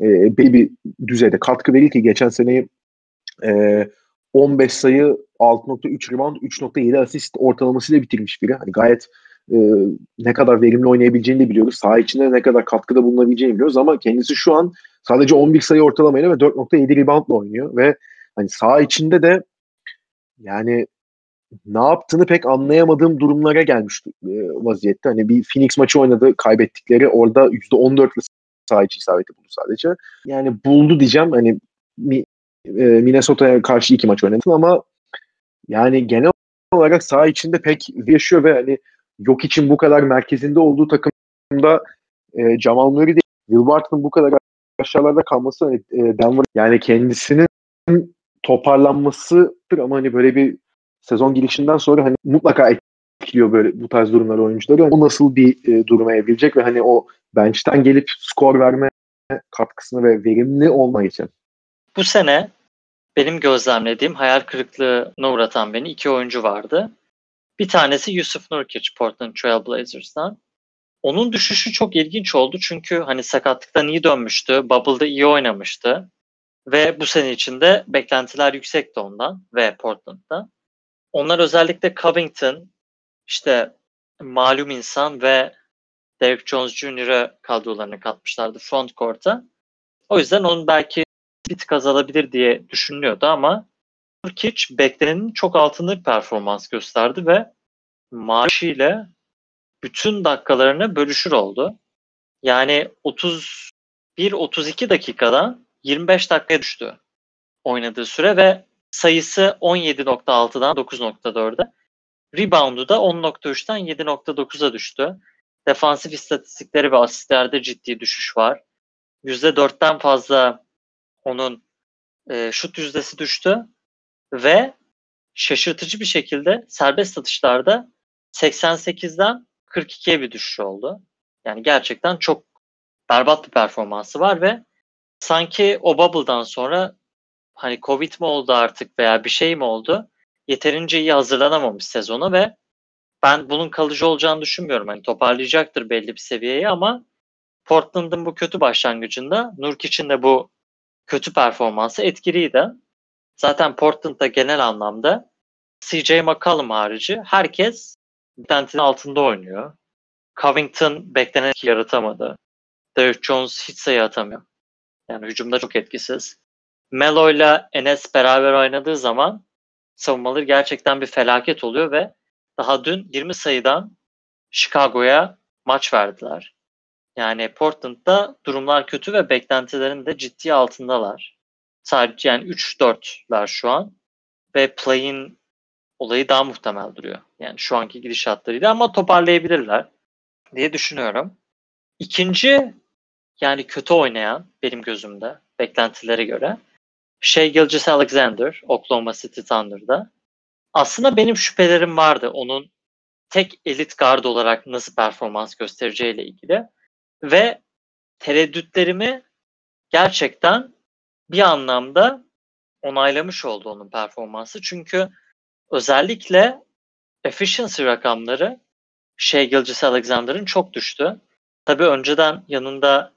e, belli bir düzeyde katkı verir ki geçen seneyi e, 15 sayı 6.3 rebound 3.7 asist ortalamasıyla bitirmiş biri. Hani gayet e, ne kadar verimli oynayabileceğini de biliyoruz. Saha içinde ne kadar katkıda bulunabileceğini biliyoruz ama kendisi şu an sadece 11 sayı ortalamayla ve 4.7 reboundla oynuyor ve hani saha içinde de yani ne yaptığını pek anlayamadığım durumlara gelmiş e, vaziyette. Hani bir Phoenix maçı oynadı, kaybettikleri orada %14'lü saha içi isabeti buldu sadece. Yani buldu diyeceğim. Hani e, Minnesota'ya karşı iki maç oynadı ama yani genel olarak saha içinde pek yaşıyor ve hani yok için bu kadar merkezinde olduğu takımda e, Jamal Murray değil, Will Barton'ın bu kadar aşağılarda kalması hani, e, Denver yani kendisinin toparlanmasıdır ama hani böyle bir sezon girişinden sonra hani mutlaka etkiliyor böyle bu tarz durumlar oyuncuları. O nasıl bir e, duruma evrilecek ve hani o bench'ten gelip skor verme katkısını ve verimli olma için. Bu sene benim gözlemlediğim hayal kırıklığına uğratan beni iki oyuncu vardı. Bir tanesi Yusuf Nurkic Portland Trail Blazers'tan. Onun düşüşü çok ilginç oldu çünkü hani sakatlıktan iyi dönmüştü. Bubble'da iyi oynamıştı. Ve bu sene içinde beklentiler yüksekti ondan ve Portland'da. Onlar özellikle Covington, işte malum insan ve Derek Jones Jr.'ı kadrolarına katmışlardı front court'a. O yüzden onun belki bir tık azalabilir diye düşünülüyordu ama Nurkic beklenenin çok altında bir performans gösterdi ve maaşıyla bütün dakikalarını bölüşür oldu. Yani 31-32 dakikadan 25 dakikaya düştü oynadığı süre ve sayısı 17.6'dan 9.4'e. Rebound'u da 10.3'ten 7.9'a düştü. Defansif istatistikleri ve asistlerde ciddi düşüş var. %4'ten fazla onun e, şut yüzdesi düştü ve şaşırtıcı bir şekilde serbest atışlarda 88'den 42'ye bir düşüş oldu. Yani gerçekten çok berbat bir performansı var ve sanki o bubble'dan sonra hani Covid mi oldu artık veya bir şey mi oldu? Yeterince iyi hazırlanamamış sezona ve ben bunun kalıcı olacağını düşünmüyorum. Hani toparlayacaktır belli bir seviyeyi ama Portland'ın bu kötü başlangıcında Nurkic'in de bu kötü performansı etkiliydi. Zaten Portland'da genel anlamda CJ McCollum harici herkes beklentinin altında oynuyor. Covington beklenen etki yaratamadı. Derrick Jones hiç sayı atamıyor. Yani hücumda çok etkisiz. Melo ile Enes beraber oynadığı zaman savunmaları gerçekten bir felaket oluyor ve daha dün 20 sayıdan Chicago'ya maç verdiler. Yani Portland'da durumlar kötü ve beklentilerin de ciddi altındalar. Sadece yani 3-4'ler şu an ve play'in olayı daha muhtemel duruyor. Yani şu anki gidişatlarıyla ama toparlayabilirler diye düşünüyorum. İkinci yani kötü oynayan benim gözümde beklentilere göre şey Gilgis Alexander Oklahoma City Thunder'da. Aslında benim şüphelerim vardı onun tek elit guard olarak nasıl performans göstereceğiyle ilgili. Ve tereddütlerimi gerçekten bir anlamda onaylamış oldu onun performansı. Çünkü özellikle efficiency rakamları şey Gilgis Alexander'ın çok düştü. Tabii önceden yanında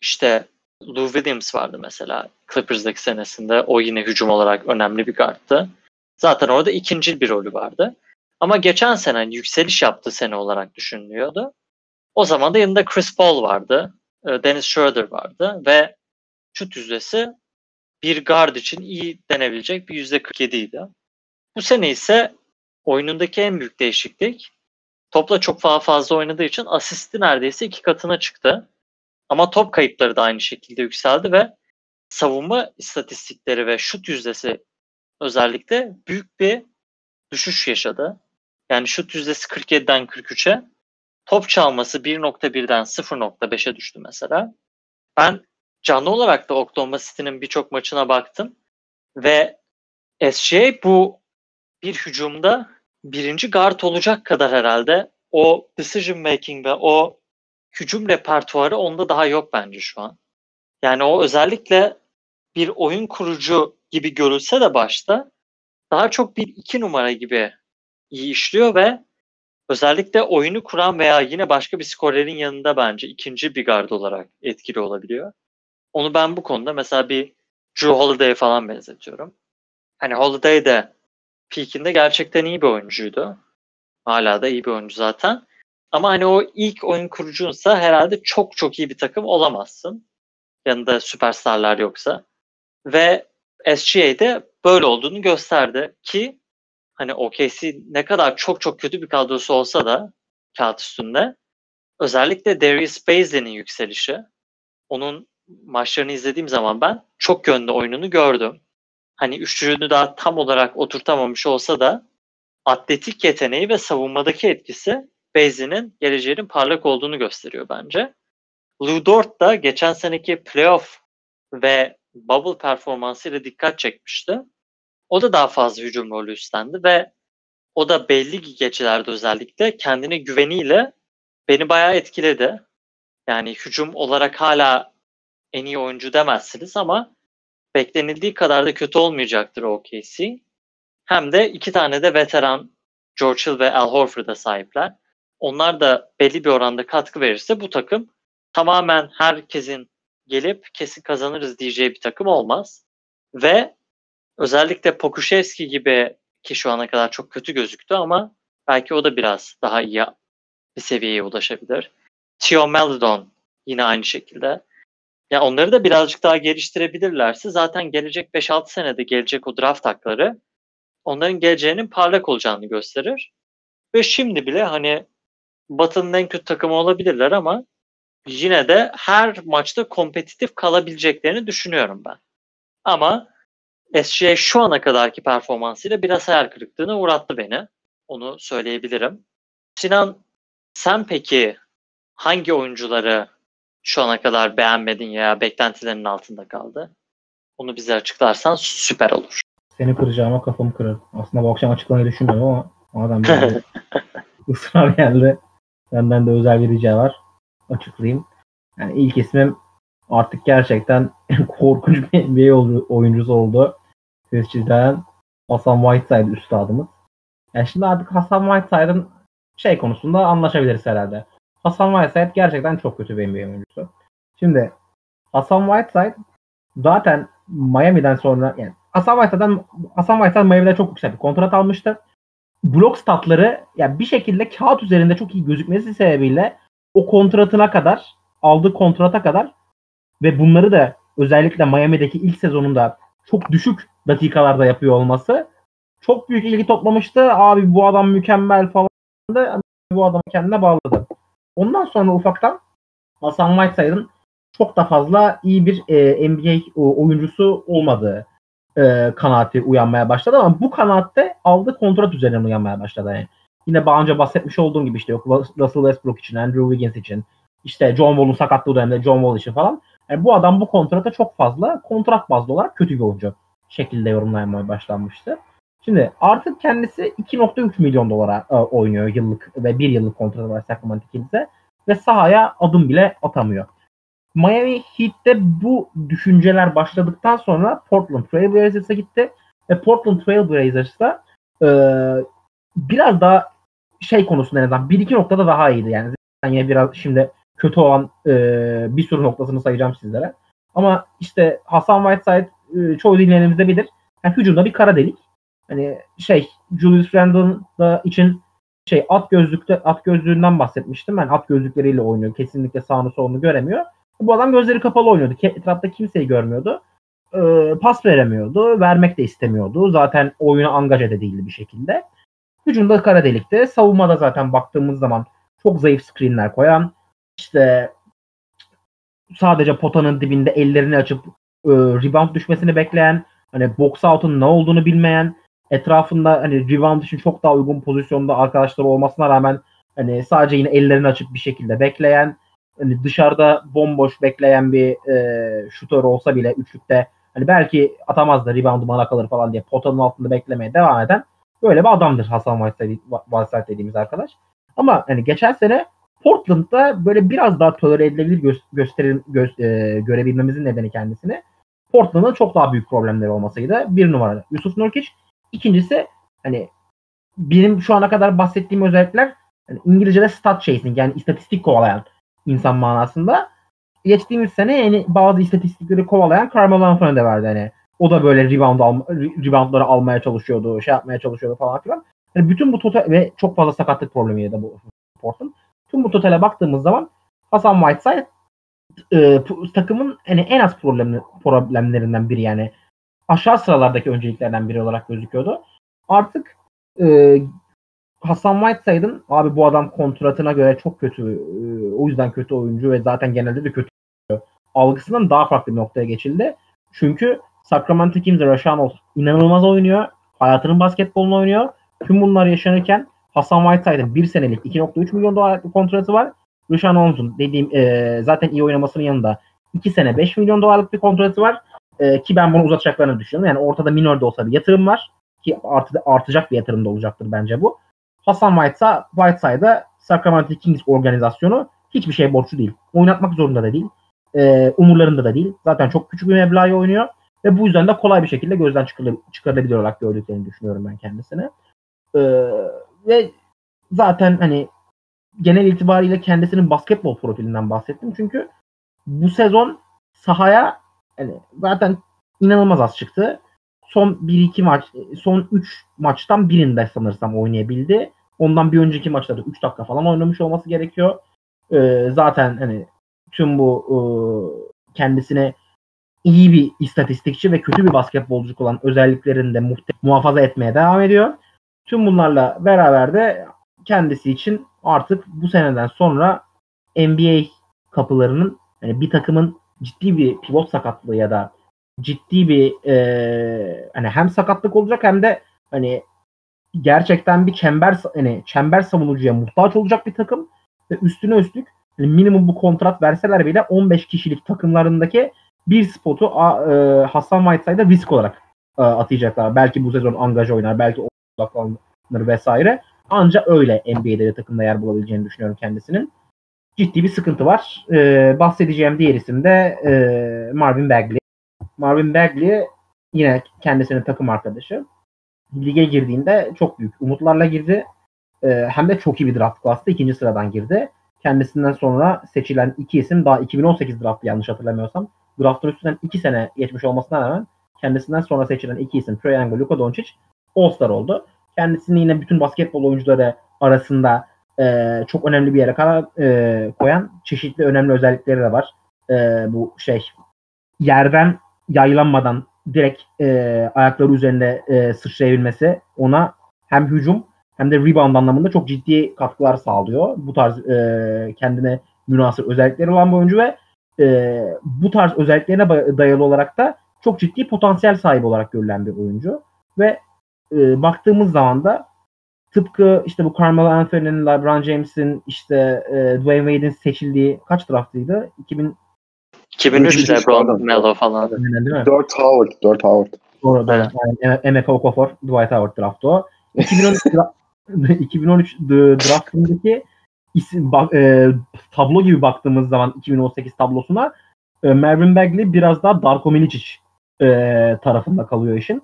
işte Lou Williams vardı mesela Clippers'daki senesinde. O yine hücum olarak önemli bir guardtı. Zaten orada ikinci bir rolü vardı. Ama geçen sene hani yükseliş yaptığı sene olarak düşünülüyordu. O zaman da yanında Chris Paul vardı. E, Dennis Schroeder vardı ve şut yüzdesi bir guard için iyi denebilecek bir yüzde 47 idi. Bu sene ise oyunundaki en büyük değişiklik topla çok daha fazla oynadığı için asisti neredeyse iki katına çıktı. Ama top kayıpları da aynı şekilde yükseldi ve savunma istatistikleri ve şut yüzdesi özellikle büyük bir düşüş yaşadı. Yani şut yüzdesi 47'den 43'e, top çalması 1.1'den 0.5'e düştü mesela. Ben canlı olarak da Oklahoma City'nin birçok maçına baktım ve SGA bu bir hücumda birinci guard olacak kadar herhalde o decision making ve o hücum repertuarı onda daha yok bence şu an. Yani o özellikle bir oyun kurucu gibi görülse de başta daha çok bir iki numara gibi iyi işliyor ve özellikle oyunu kuran veya yine başka bir skorerin yanında bence ikinci bir gard olarak etkili olabiliyor. Onu ben bu konuda mesela bir Drew Holiday'e falan benzetiyorum. Hani Holiday de peakinde gerçekten iyi bir oyuncuydu. Hala da iyi bir oyuncu zaten. Ama hani o ilk oyun kurucunsa herhalde çok çok iyi bir takım olamazsın. Yanında süperstarlar yoksa. Ve SGA'de böyle olduğunu gösterdi ki hani OKC ne kadar çok çok kötü bir kadrosu olsa da kağıt üstünde özellikle Darius Bazley'nin yükselişi onun maçlarını izlediğim zaman ben çok yönlü oyununu gördüm. Hani üçlüğünü daha tam olarak oturtamamış olsa da atletik yeteneği ve savunmadaki etkisi Bazley'nin geleceğinin parlak olduğunu gösteriyor bence. Lou Dort da geçen seneki playoff ve bubble performansıyla dikkat çekmişti. O da daha fazla hücum rolü üstlendi ve o da belli geçilerde özellikle kendine güveniyle beni bayağı etkiledi. Yani hücum olarak hala en iyi oyuncu demezsiniz ama beklenildiği kadar da kötü olmayacaktır OKC. Hem de iki tane de veteran George Hill ve Al Horford'a sahipler. Onlar da belli bir oranda katkı verirse bu takım tamamen herkesin gelip kesin kazanırız diyeceği bir takım olmaz. Ve özellikle Pokuševski gibi ki şu ana kadar çok kötü gözüktü ama belki o da biraz daha iyi bir seviyeye ulaşabilir. Theo Maledon yine aynı şekilde. Ya onları da birazcık daha geliştirebilirlerse zaten gelecek 5-6 senede gelecek o draft hakları onların geleceğinin parlak olacağını gösterir. Ve şimdi bile hani Batı'nın en kötü takımı olabilirler ama yine de her maçta kompetitif kalabileceklerini düşünüyorum ben. Ama SGA şu ana kadarki performansıyla biraz hayal kırıklığına uğrattı beni. Onu söyleyebilirim. Sinan sen peki hangi oyuncuları şu ana kadar beğenmedin ya beklentilerinin altında kaldı? Onu bize açıklarsan süper olur. Seni kıracağıma kafamı kırarım. Aslında bu akşam açıklamayı düşünmüyorum ama madem ısrar geldi. Benden de özel bir rica var. Açıklayayım. Yani ilk ismim artık gerçekten korkunç bir NBA oyuncusu oldu. Siz Hasan Whiteside üstadımız. Yani şimdi artık Hasan Whiteside'ın şey konusunda anlaşabiliriz herhalde. Hasan Whiteside gerçekten çok kötü bir NBA oyuncusu. Şimdi Hasan Whiteside zaten Miami'den sonra yani Hasan Whiteside'den Hasan Whiteside Miami'den çok yüksek bir kontrat almıştı. Blok statları yani bir şekilde kağıt üzerinde çok iyi gözükmesi sebebiyle o kontratına kadar aldığı kontrata kadar ve bunları da özellikle Miami'deki ilk sezonunda çok düşük dakikalarda yapıyor olması çok büyük ilgi toplamıştı. Abi bu adam mükemmel falan da bu adamı kendine bağladı. Ondan sonra ufaktan Hasan Whiteside'ın çok da fazla iyi bir e, NBA oyuncusu olmadığı e, kanaati uyanmaya başladı ama bu kanaatte aldığı kontrat üzerinden uyanmaya başladı. Yani yine daha önce bahsetmiş olduğum gibi işte yok Russell Westbrook için, Andrew Wiggins için, işte John Wall'un sakatlığı döneminde John Wall için falan. Yani bu adam bu kontrata çok fazla kontrat bazlı olarak kötü bir oyuncu şekilde yorumlamaya başlanmıştı. Şimdi artık kendisi 2.3 milyon dolara e, oynuyor yıllık ve bir yıllık kontratı var Sacramento Kings'e ve sahaya adım bile atamıyor. Miami Heat'te bu düşünceler başladıktan sonra Portland Trail Blazers'a gitti ve Portland Trail Blazers'ta e, biraz daha şey konusunda en azından bir iki noktada daha iyiydi yani. yani biraz şimdi kötü olan e, bir sürü noktasını sayacağım sizlere. Ama işte Hasan Whiteside e, çoğu dinleyenimizde bilir. Yani hücumda bir kara delik. Hani şey Julius Randle'ın da için şey at gözlükte at gözlüğünden bahsetmiştim. Ben at gözlükleriyle oynuyor. Kesinlikle sağını solunu göremiyor. Bu adam gözleri kapalı oynuyordu. Etrafta kimseyi görmüyordu. Ee, pas veremiyordu. Vermek de istemiyordu. Zaten oyuna angaje de değildi bir şekilde. Hücumda kara delikti. Savunmada zaten baktığımız zaman çok zayıf screenler koyan, işte sadece potanın dibinde ellerini açıp e, rebound düşmesini bekleyen, hani box out'un ne olduğunu bilmeyen, etrafında hani rebound için çok daha uygun pozisyonda arkadaşları olmasına rağmen hani sadece yine ellerini açıp bir şekilde bekleyen, hani dışarıda bomboş bekleyen bir e, şutör olsa bile üçlükte hani belki atamaz da reboundu bana kalır falan diye potanın altında beklemeye devam eden böyle bir adamdır Hasan Whiteside dediğimiz arkadaş. Ama hani geçen sene Portland'da böyle biraz daha tolere edilebilir gö- gösterir gö- e, görebilmemizin nedeni kendisini Portland'ın çok daha büyük problemleri olmasıydı. Bir numara Yusuf Nurkic. İkincisi hani benim şu ana kadar bahsettiğim özellikler yani İngilizce'de stat chasing yani istatistik kovalayan insan manasında. Geçtiğimiz sene yani bazı istatistikleri kovalayan Carmelo Anthony de verdi hani. O da böyle rebound alma, reboundları almaya çalışıyordu, şey yapmaya çalışıyordu falan filan. Yani bütün bu total ve çok fazla sakatlık problemi de bu Portland. Tüm bu totale baktığımız zaman Hasan Whiteside e, takımın hani en az problemli, problemlerinden biri yani aşağı sıralardaki önceliklerden biri olarak gözüküyordu. Artık e, Hasan Whiteside'ın abi bu adam kontratına göre çok kötü e, o yüzden kötü oyuncu ve zaten genelde de kötü algısından daha farklı bir noktaya geçildi. Çünkü Sacramento Kings'de Rashan inanılmaz oynuyor. Hayatının basketbolunu oynuyor. Tüm bunlar yaşanırken Hasan Whiteside'ın bir senelik 2.3 milyon dolarlık bir kontratı var. Ruşan Holmes'un dediğim e, zaten iyi oynamasının yanında 2 sene 5 milyon dolarlık bir kontratı var. E, ki ben bunu uzatacaklarını düşünüyorum. Yani ortada minor de olsa bir yatırım var. Ki artı, artacak bir yatırım da olacaktır bence bu. Hasan Whiteside, Whiteside'a Sacramento Kings organizasyonu hiçbir şey borçlu değil. Oynatmak zorunda da değil. E, umurlarında da değil. Zaten çok küçük bir meblağı oynuyor. Ve bu yüzden de kolay bir şekilde gözden çıkarılabilir olarak gördüklerini düşünüyorum ben kendisine. Ee, ve zaten hani genel itibariyle kendisinin basketbol profilinden bahsettim. Çünkü bu sezon sahaya hani zaten inanılmaz az çıktı. Son 1-2 maç, son 3 maçtan birinde sanırsam oynayabildi. Ondan bir önceki maçta da 3 dakika falan oynamış olması gerekiyor. Ee, zaten hani tüm bu e, kendisine iyi bir istatistikçi ve kötü bir basketbolcu olan özelliklerini de muhte- muhafaza etmeye devam ediyor. Tüm bunlarla beraber de kendisi için artık bu seneden sonra NBA kapılarının yani bir takımın ciddi bir pivot sakatlığı ya da ciddi bir e, hani hem sakatlık olacak hem de hani gerçekten bir çember hani çember savunucuya muhtaç olacak bir takım ve üstüne üstlük hani minimum bu kontrat verseler bile 15 kişilik takımlarındaki bir spotu e, Hasan Whiteside'a risk olarak e, atayacaklar. Belki bu sezon angaj oynar, belki odaklanır vesaire. Ancak öyle NBA'de de takımda yer bulabileceğini düşünüyorum kendisinin. Ciddi bir sıkıntı var. Ee, bahsedeceğim diğer isim de e, Marvin Bagley. Marvin Bagley yine kendisinin takım arkadaşı. Lige girdiğinde çok büyük umutlarla girdi. Ee, hem de çok iyi bir draft class'ta ikinci sıradan girdi. Kendisinden sonra seçilen iki isim daha 2018 draftı yanlış hatırlamıyorsam. Draftın üstünden iki sene geçmiş olmasına rağmen kendisinden sonra seçilen iki isim Trae Young ve Luka Doncic All-Star oldu. Kendisini yine bütün basketbol oyuncuları arasında e, çok önemli bir yere karar e, koyan çeşitli önemli özellikleri de var. E, bu şey yerden yaylanmadan direkt e, ayakları üzerinde e, sıçrayabilmesi ona hem hücum hem de rebound anlamında çok ciddi katkılar sağlıyor. Bu tarz e, kendine münasır özellikleri olan bir oyuncu ve e, bu tarz özelliklerine dayalı olarak da çok ciddi potansiyel sahibi olarak görülen bir oyuncu. Ve e, baktığımız zaman da tıpkı işte bu Carmelo Anthony'nin, LeBron James'in işte e, Dwayne Wade'in seçildiği kaç draftıydı? 2000 2003 LeBron, Melo falan. Değil mi? 4 Howard, 4 Howard. Doğru, doğru. Yani Emeka Okafor, Dwight Howard draftı o. 2013 2013 draftındaki isim, bak, e, tablo gibi baktığımız zaman 2018 tablosuna e, Marvin Bagley biraz daha Darko Milicic e, tarafında kalıyor işin.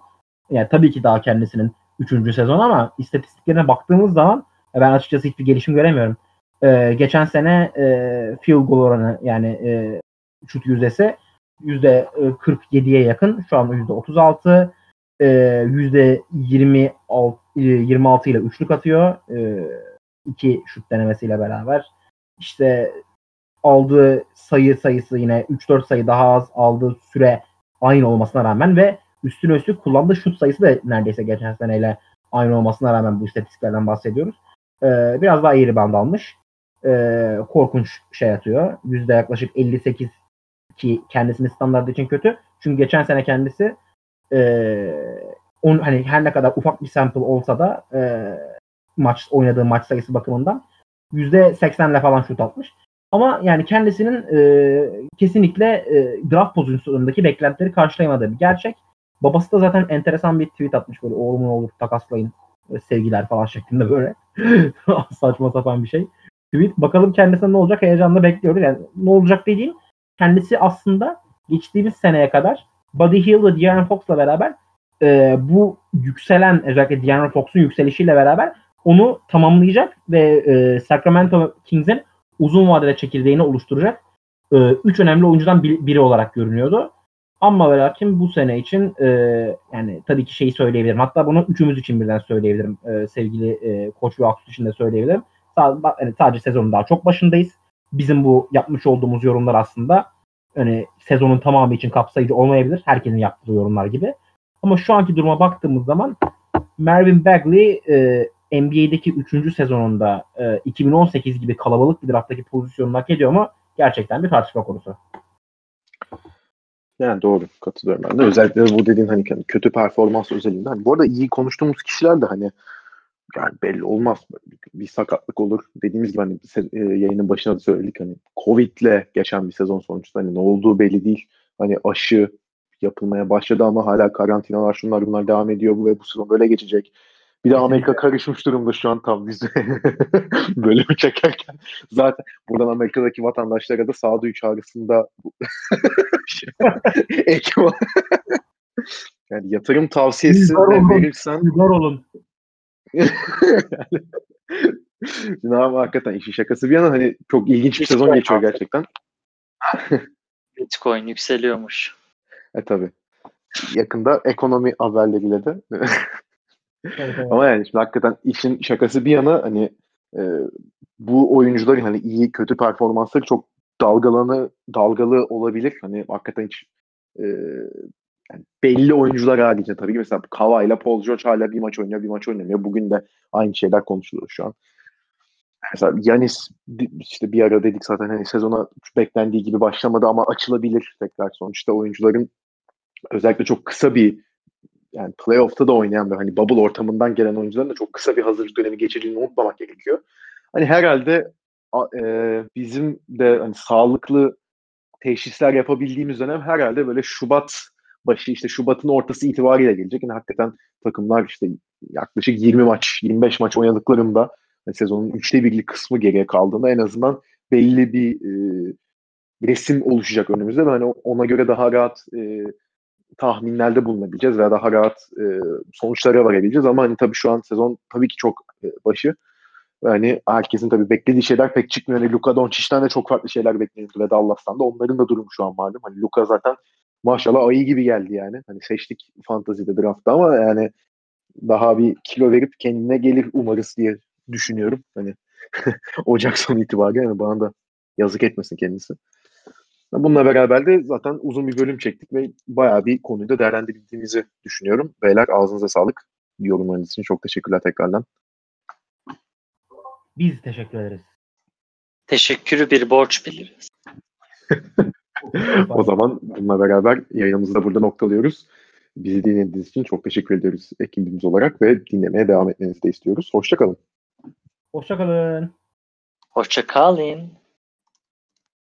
Yani tabii ki daha kendisinin 3. sezon ama istatistiklerine baktığımız zaman e, ben açıkçası hiçbir gelişim göremiyorum. E, geçen sene e, field goal oranı yani e, şut yüzdesi %47'ye yakın. Şu an %36. E, %26 26 ile üçlük atıyor. E, iki şut denemesiyle beraber. İşte aldığı sayı sayısı yine 3-4 sayı daha az aldığı süre aynı olmasına rağmen ve üstüne üstlük kullandığı şut sayısı da neredeyse geçen seneyle aynı olmasına rağmen bu istatistiklerden bahsediyoruz. Ee, biraz daha iyi rebound almış. Ee, korkunç şey atıyor. Yüzde yaklaşık 58 ki kendisinin standartı için kötü. Çünkü geçen sene kendisi e, on, hani her ne kadar ufak bir sample olsa da e, maç oynadığı maç sayısı bakımından %80'le falan şut atmış. Ama yani kendisinin e, kesinlikle e, draft pozisyonundaki beklentileri karşılayamadığı bir gerçek. Babası da zaten enteresan bir tweet atmış böyle oğlumun olur takaslayın e, sevgiler falan şeklinde böyle saçma sapan bir şey. Tweet bakalım kendisine ne olacak heyecanla bekliyoruz. Yani ne olacak dediğim kendisi aslında geçtiğimiz seneye kadar Buddy Hill ve De'Aaron Fox'la beraber e, bu yükselen özellikle De'Aaron Fox'un yükselişiyle beraber onu tamamlayacak ve e, Sacramento Kings'in uzun vadede çekirdeğini oluşturacak e, üç önemli oyuncudan bir, biri olarak görünüyordu. Ama ve lakin bu sene için e, yani tabii ki şeyi söyleyebilirim. Hatta bunu üçümüz için birden söyleyebilirim. E, sevgili e, Koç ve Aksu için de söyleyebilirim. Sadece, yani sadece sezonun daha çok başındayız. Bizim bu yapmış olduğumuz yorumlar aslında hani sezonun tamamı için kapsayıcı olmayabilir. Herkesin yaptığı yorumlar gibi. Ama şu anki duruma baktığımız zaman Marvin Bagley e, NBA'deki 3. sezonunda e, 2018 gibi kalabalık bir drafttaki pozisyonunu hak ediyor mu? Gerçekten bir tartışma konusu. Yani doğru katılıyorum ben de. Özellikle bu dediğin hani kötü performans özelinde. Hani bu arada iyi konuştuğumuz kişiler de hani yani belli olmaz. Bir sakatlık olur. Dediğimiz gibi hani e, yayının başına da söyledik hani Covid'le geçen bir sezon sonuçta hani ne olduğu belli değil. Hani aşı yapılmaya başladı ama hala karantinalar şunlar bunlar devam ediyor bu ve bu sezon böyle geçecek. Bir de Amerika karışmış durumda şu an tam biz bölümü çekerken. Zaten buradan Amerika'daki vatandaşlara da sağduyu çağrısında ek yani yatırım tavsiyesi verirsen Zor olun. Şimdi ama hakikaten işin şakası bir yana hani çok ilginç bir sezon geçiyor gerçekten. Bitcoin yükseliyormuş. E tabi. Yakında ekonomi haberleriyle de Ama yani şimdi hakikaten işin şakası bir yana hani e, bu oyuncuların hani iyi kötü performansları çok dalgalanı dalgalı olabilir. Hani hakikaten hiç e, yani belli oyuncular harici tabii ki mesela Kava ile Paul George hala bir maç oynuyor bir maç oynamıyor. Bugün de aynı şeyler konuşuluyor şu an. Mesela Yanis işte bir ara dedik zaten hani sezona beklendiği gibi başlamadı ama açılabilir tekrar sonuçta oyuncuların özellikle çok kısa bir yani playoff'ta da oynayan ve hani bubble ortamından gelen oyuncuların da çok kısa bir hazırlık dönemi geçirdiğini unutmamak gerekiyor. Hani herhalde e, bizim de hani sağlıklı teşhisler yapabildiğimiz dönem herhalde böyle Şubat başı işte Şubat'ın ortası itibariyle gelecek. Yani hakikaten takımlar işte yaklaşık 20 maç, 25 maç oynadıklarında yani sezonun üçte birlik kısmı geriye kaldığında en azından belli bir e, resim oluşacak önümüzde ve hani ona göre daha rahat e, tahminlerde bulunabileceğiz veya daha rahat e, sonuçlara varabileceğiz ama hani tabii şu an sezon tabii ki çok e, başı yani herkesin tabii beklediği şeyler pek çıkmıyor. Yani Luka Doncic'ten de çok farklı şeyler bekleniyordu ve Dallas'tan da. Onların da durumu şu an malum. Hani Luka zaten maşallah ayı gibi geldi yani. Hani seçtik fantazide draftta ama yani daha bir kilo verip kendine gelir umarız diye düşünüyorum. Hani Ocak sonu itibariyle yani bana da yazık etmesin kendisi. Bununla beraber de zaten uzun bir bölüm çektik ve bayağı bir konuyu da değerlendirebildiğimizi düşünüyorum. Beyler ağzınıza sağlık. Yorumlarınız için çok teşekkürler tekrardan. Biz teşekkür ederiz. Teşekkürü bir borç biliriz. o zaman bununla beraber yayınımızı da burada noktalıyoruz. Bizi dinlediğiniz için çok teşekkür ediyoruz ekibimiz olarak ve dinlemeye devam etmenizi de istiyoruz. Hoşçakalın. Hoşçakalın. Hoşça kalın.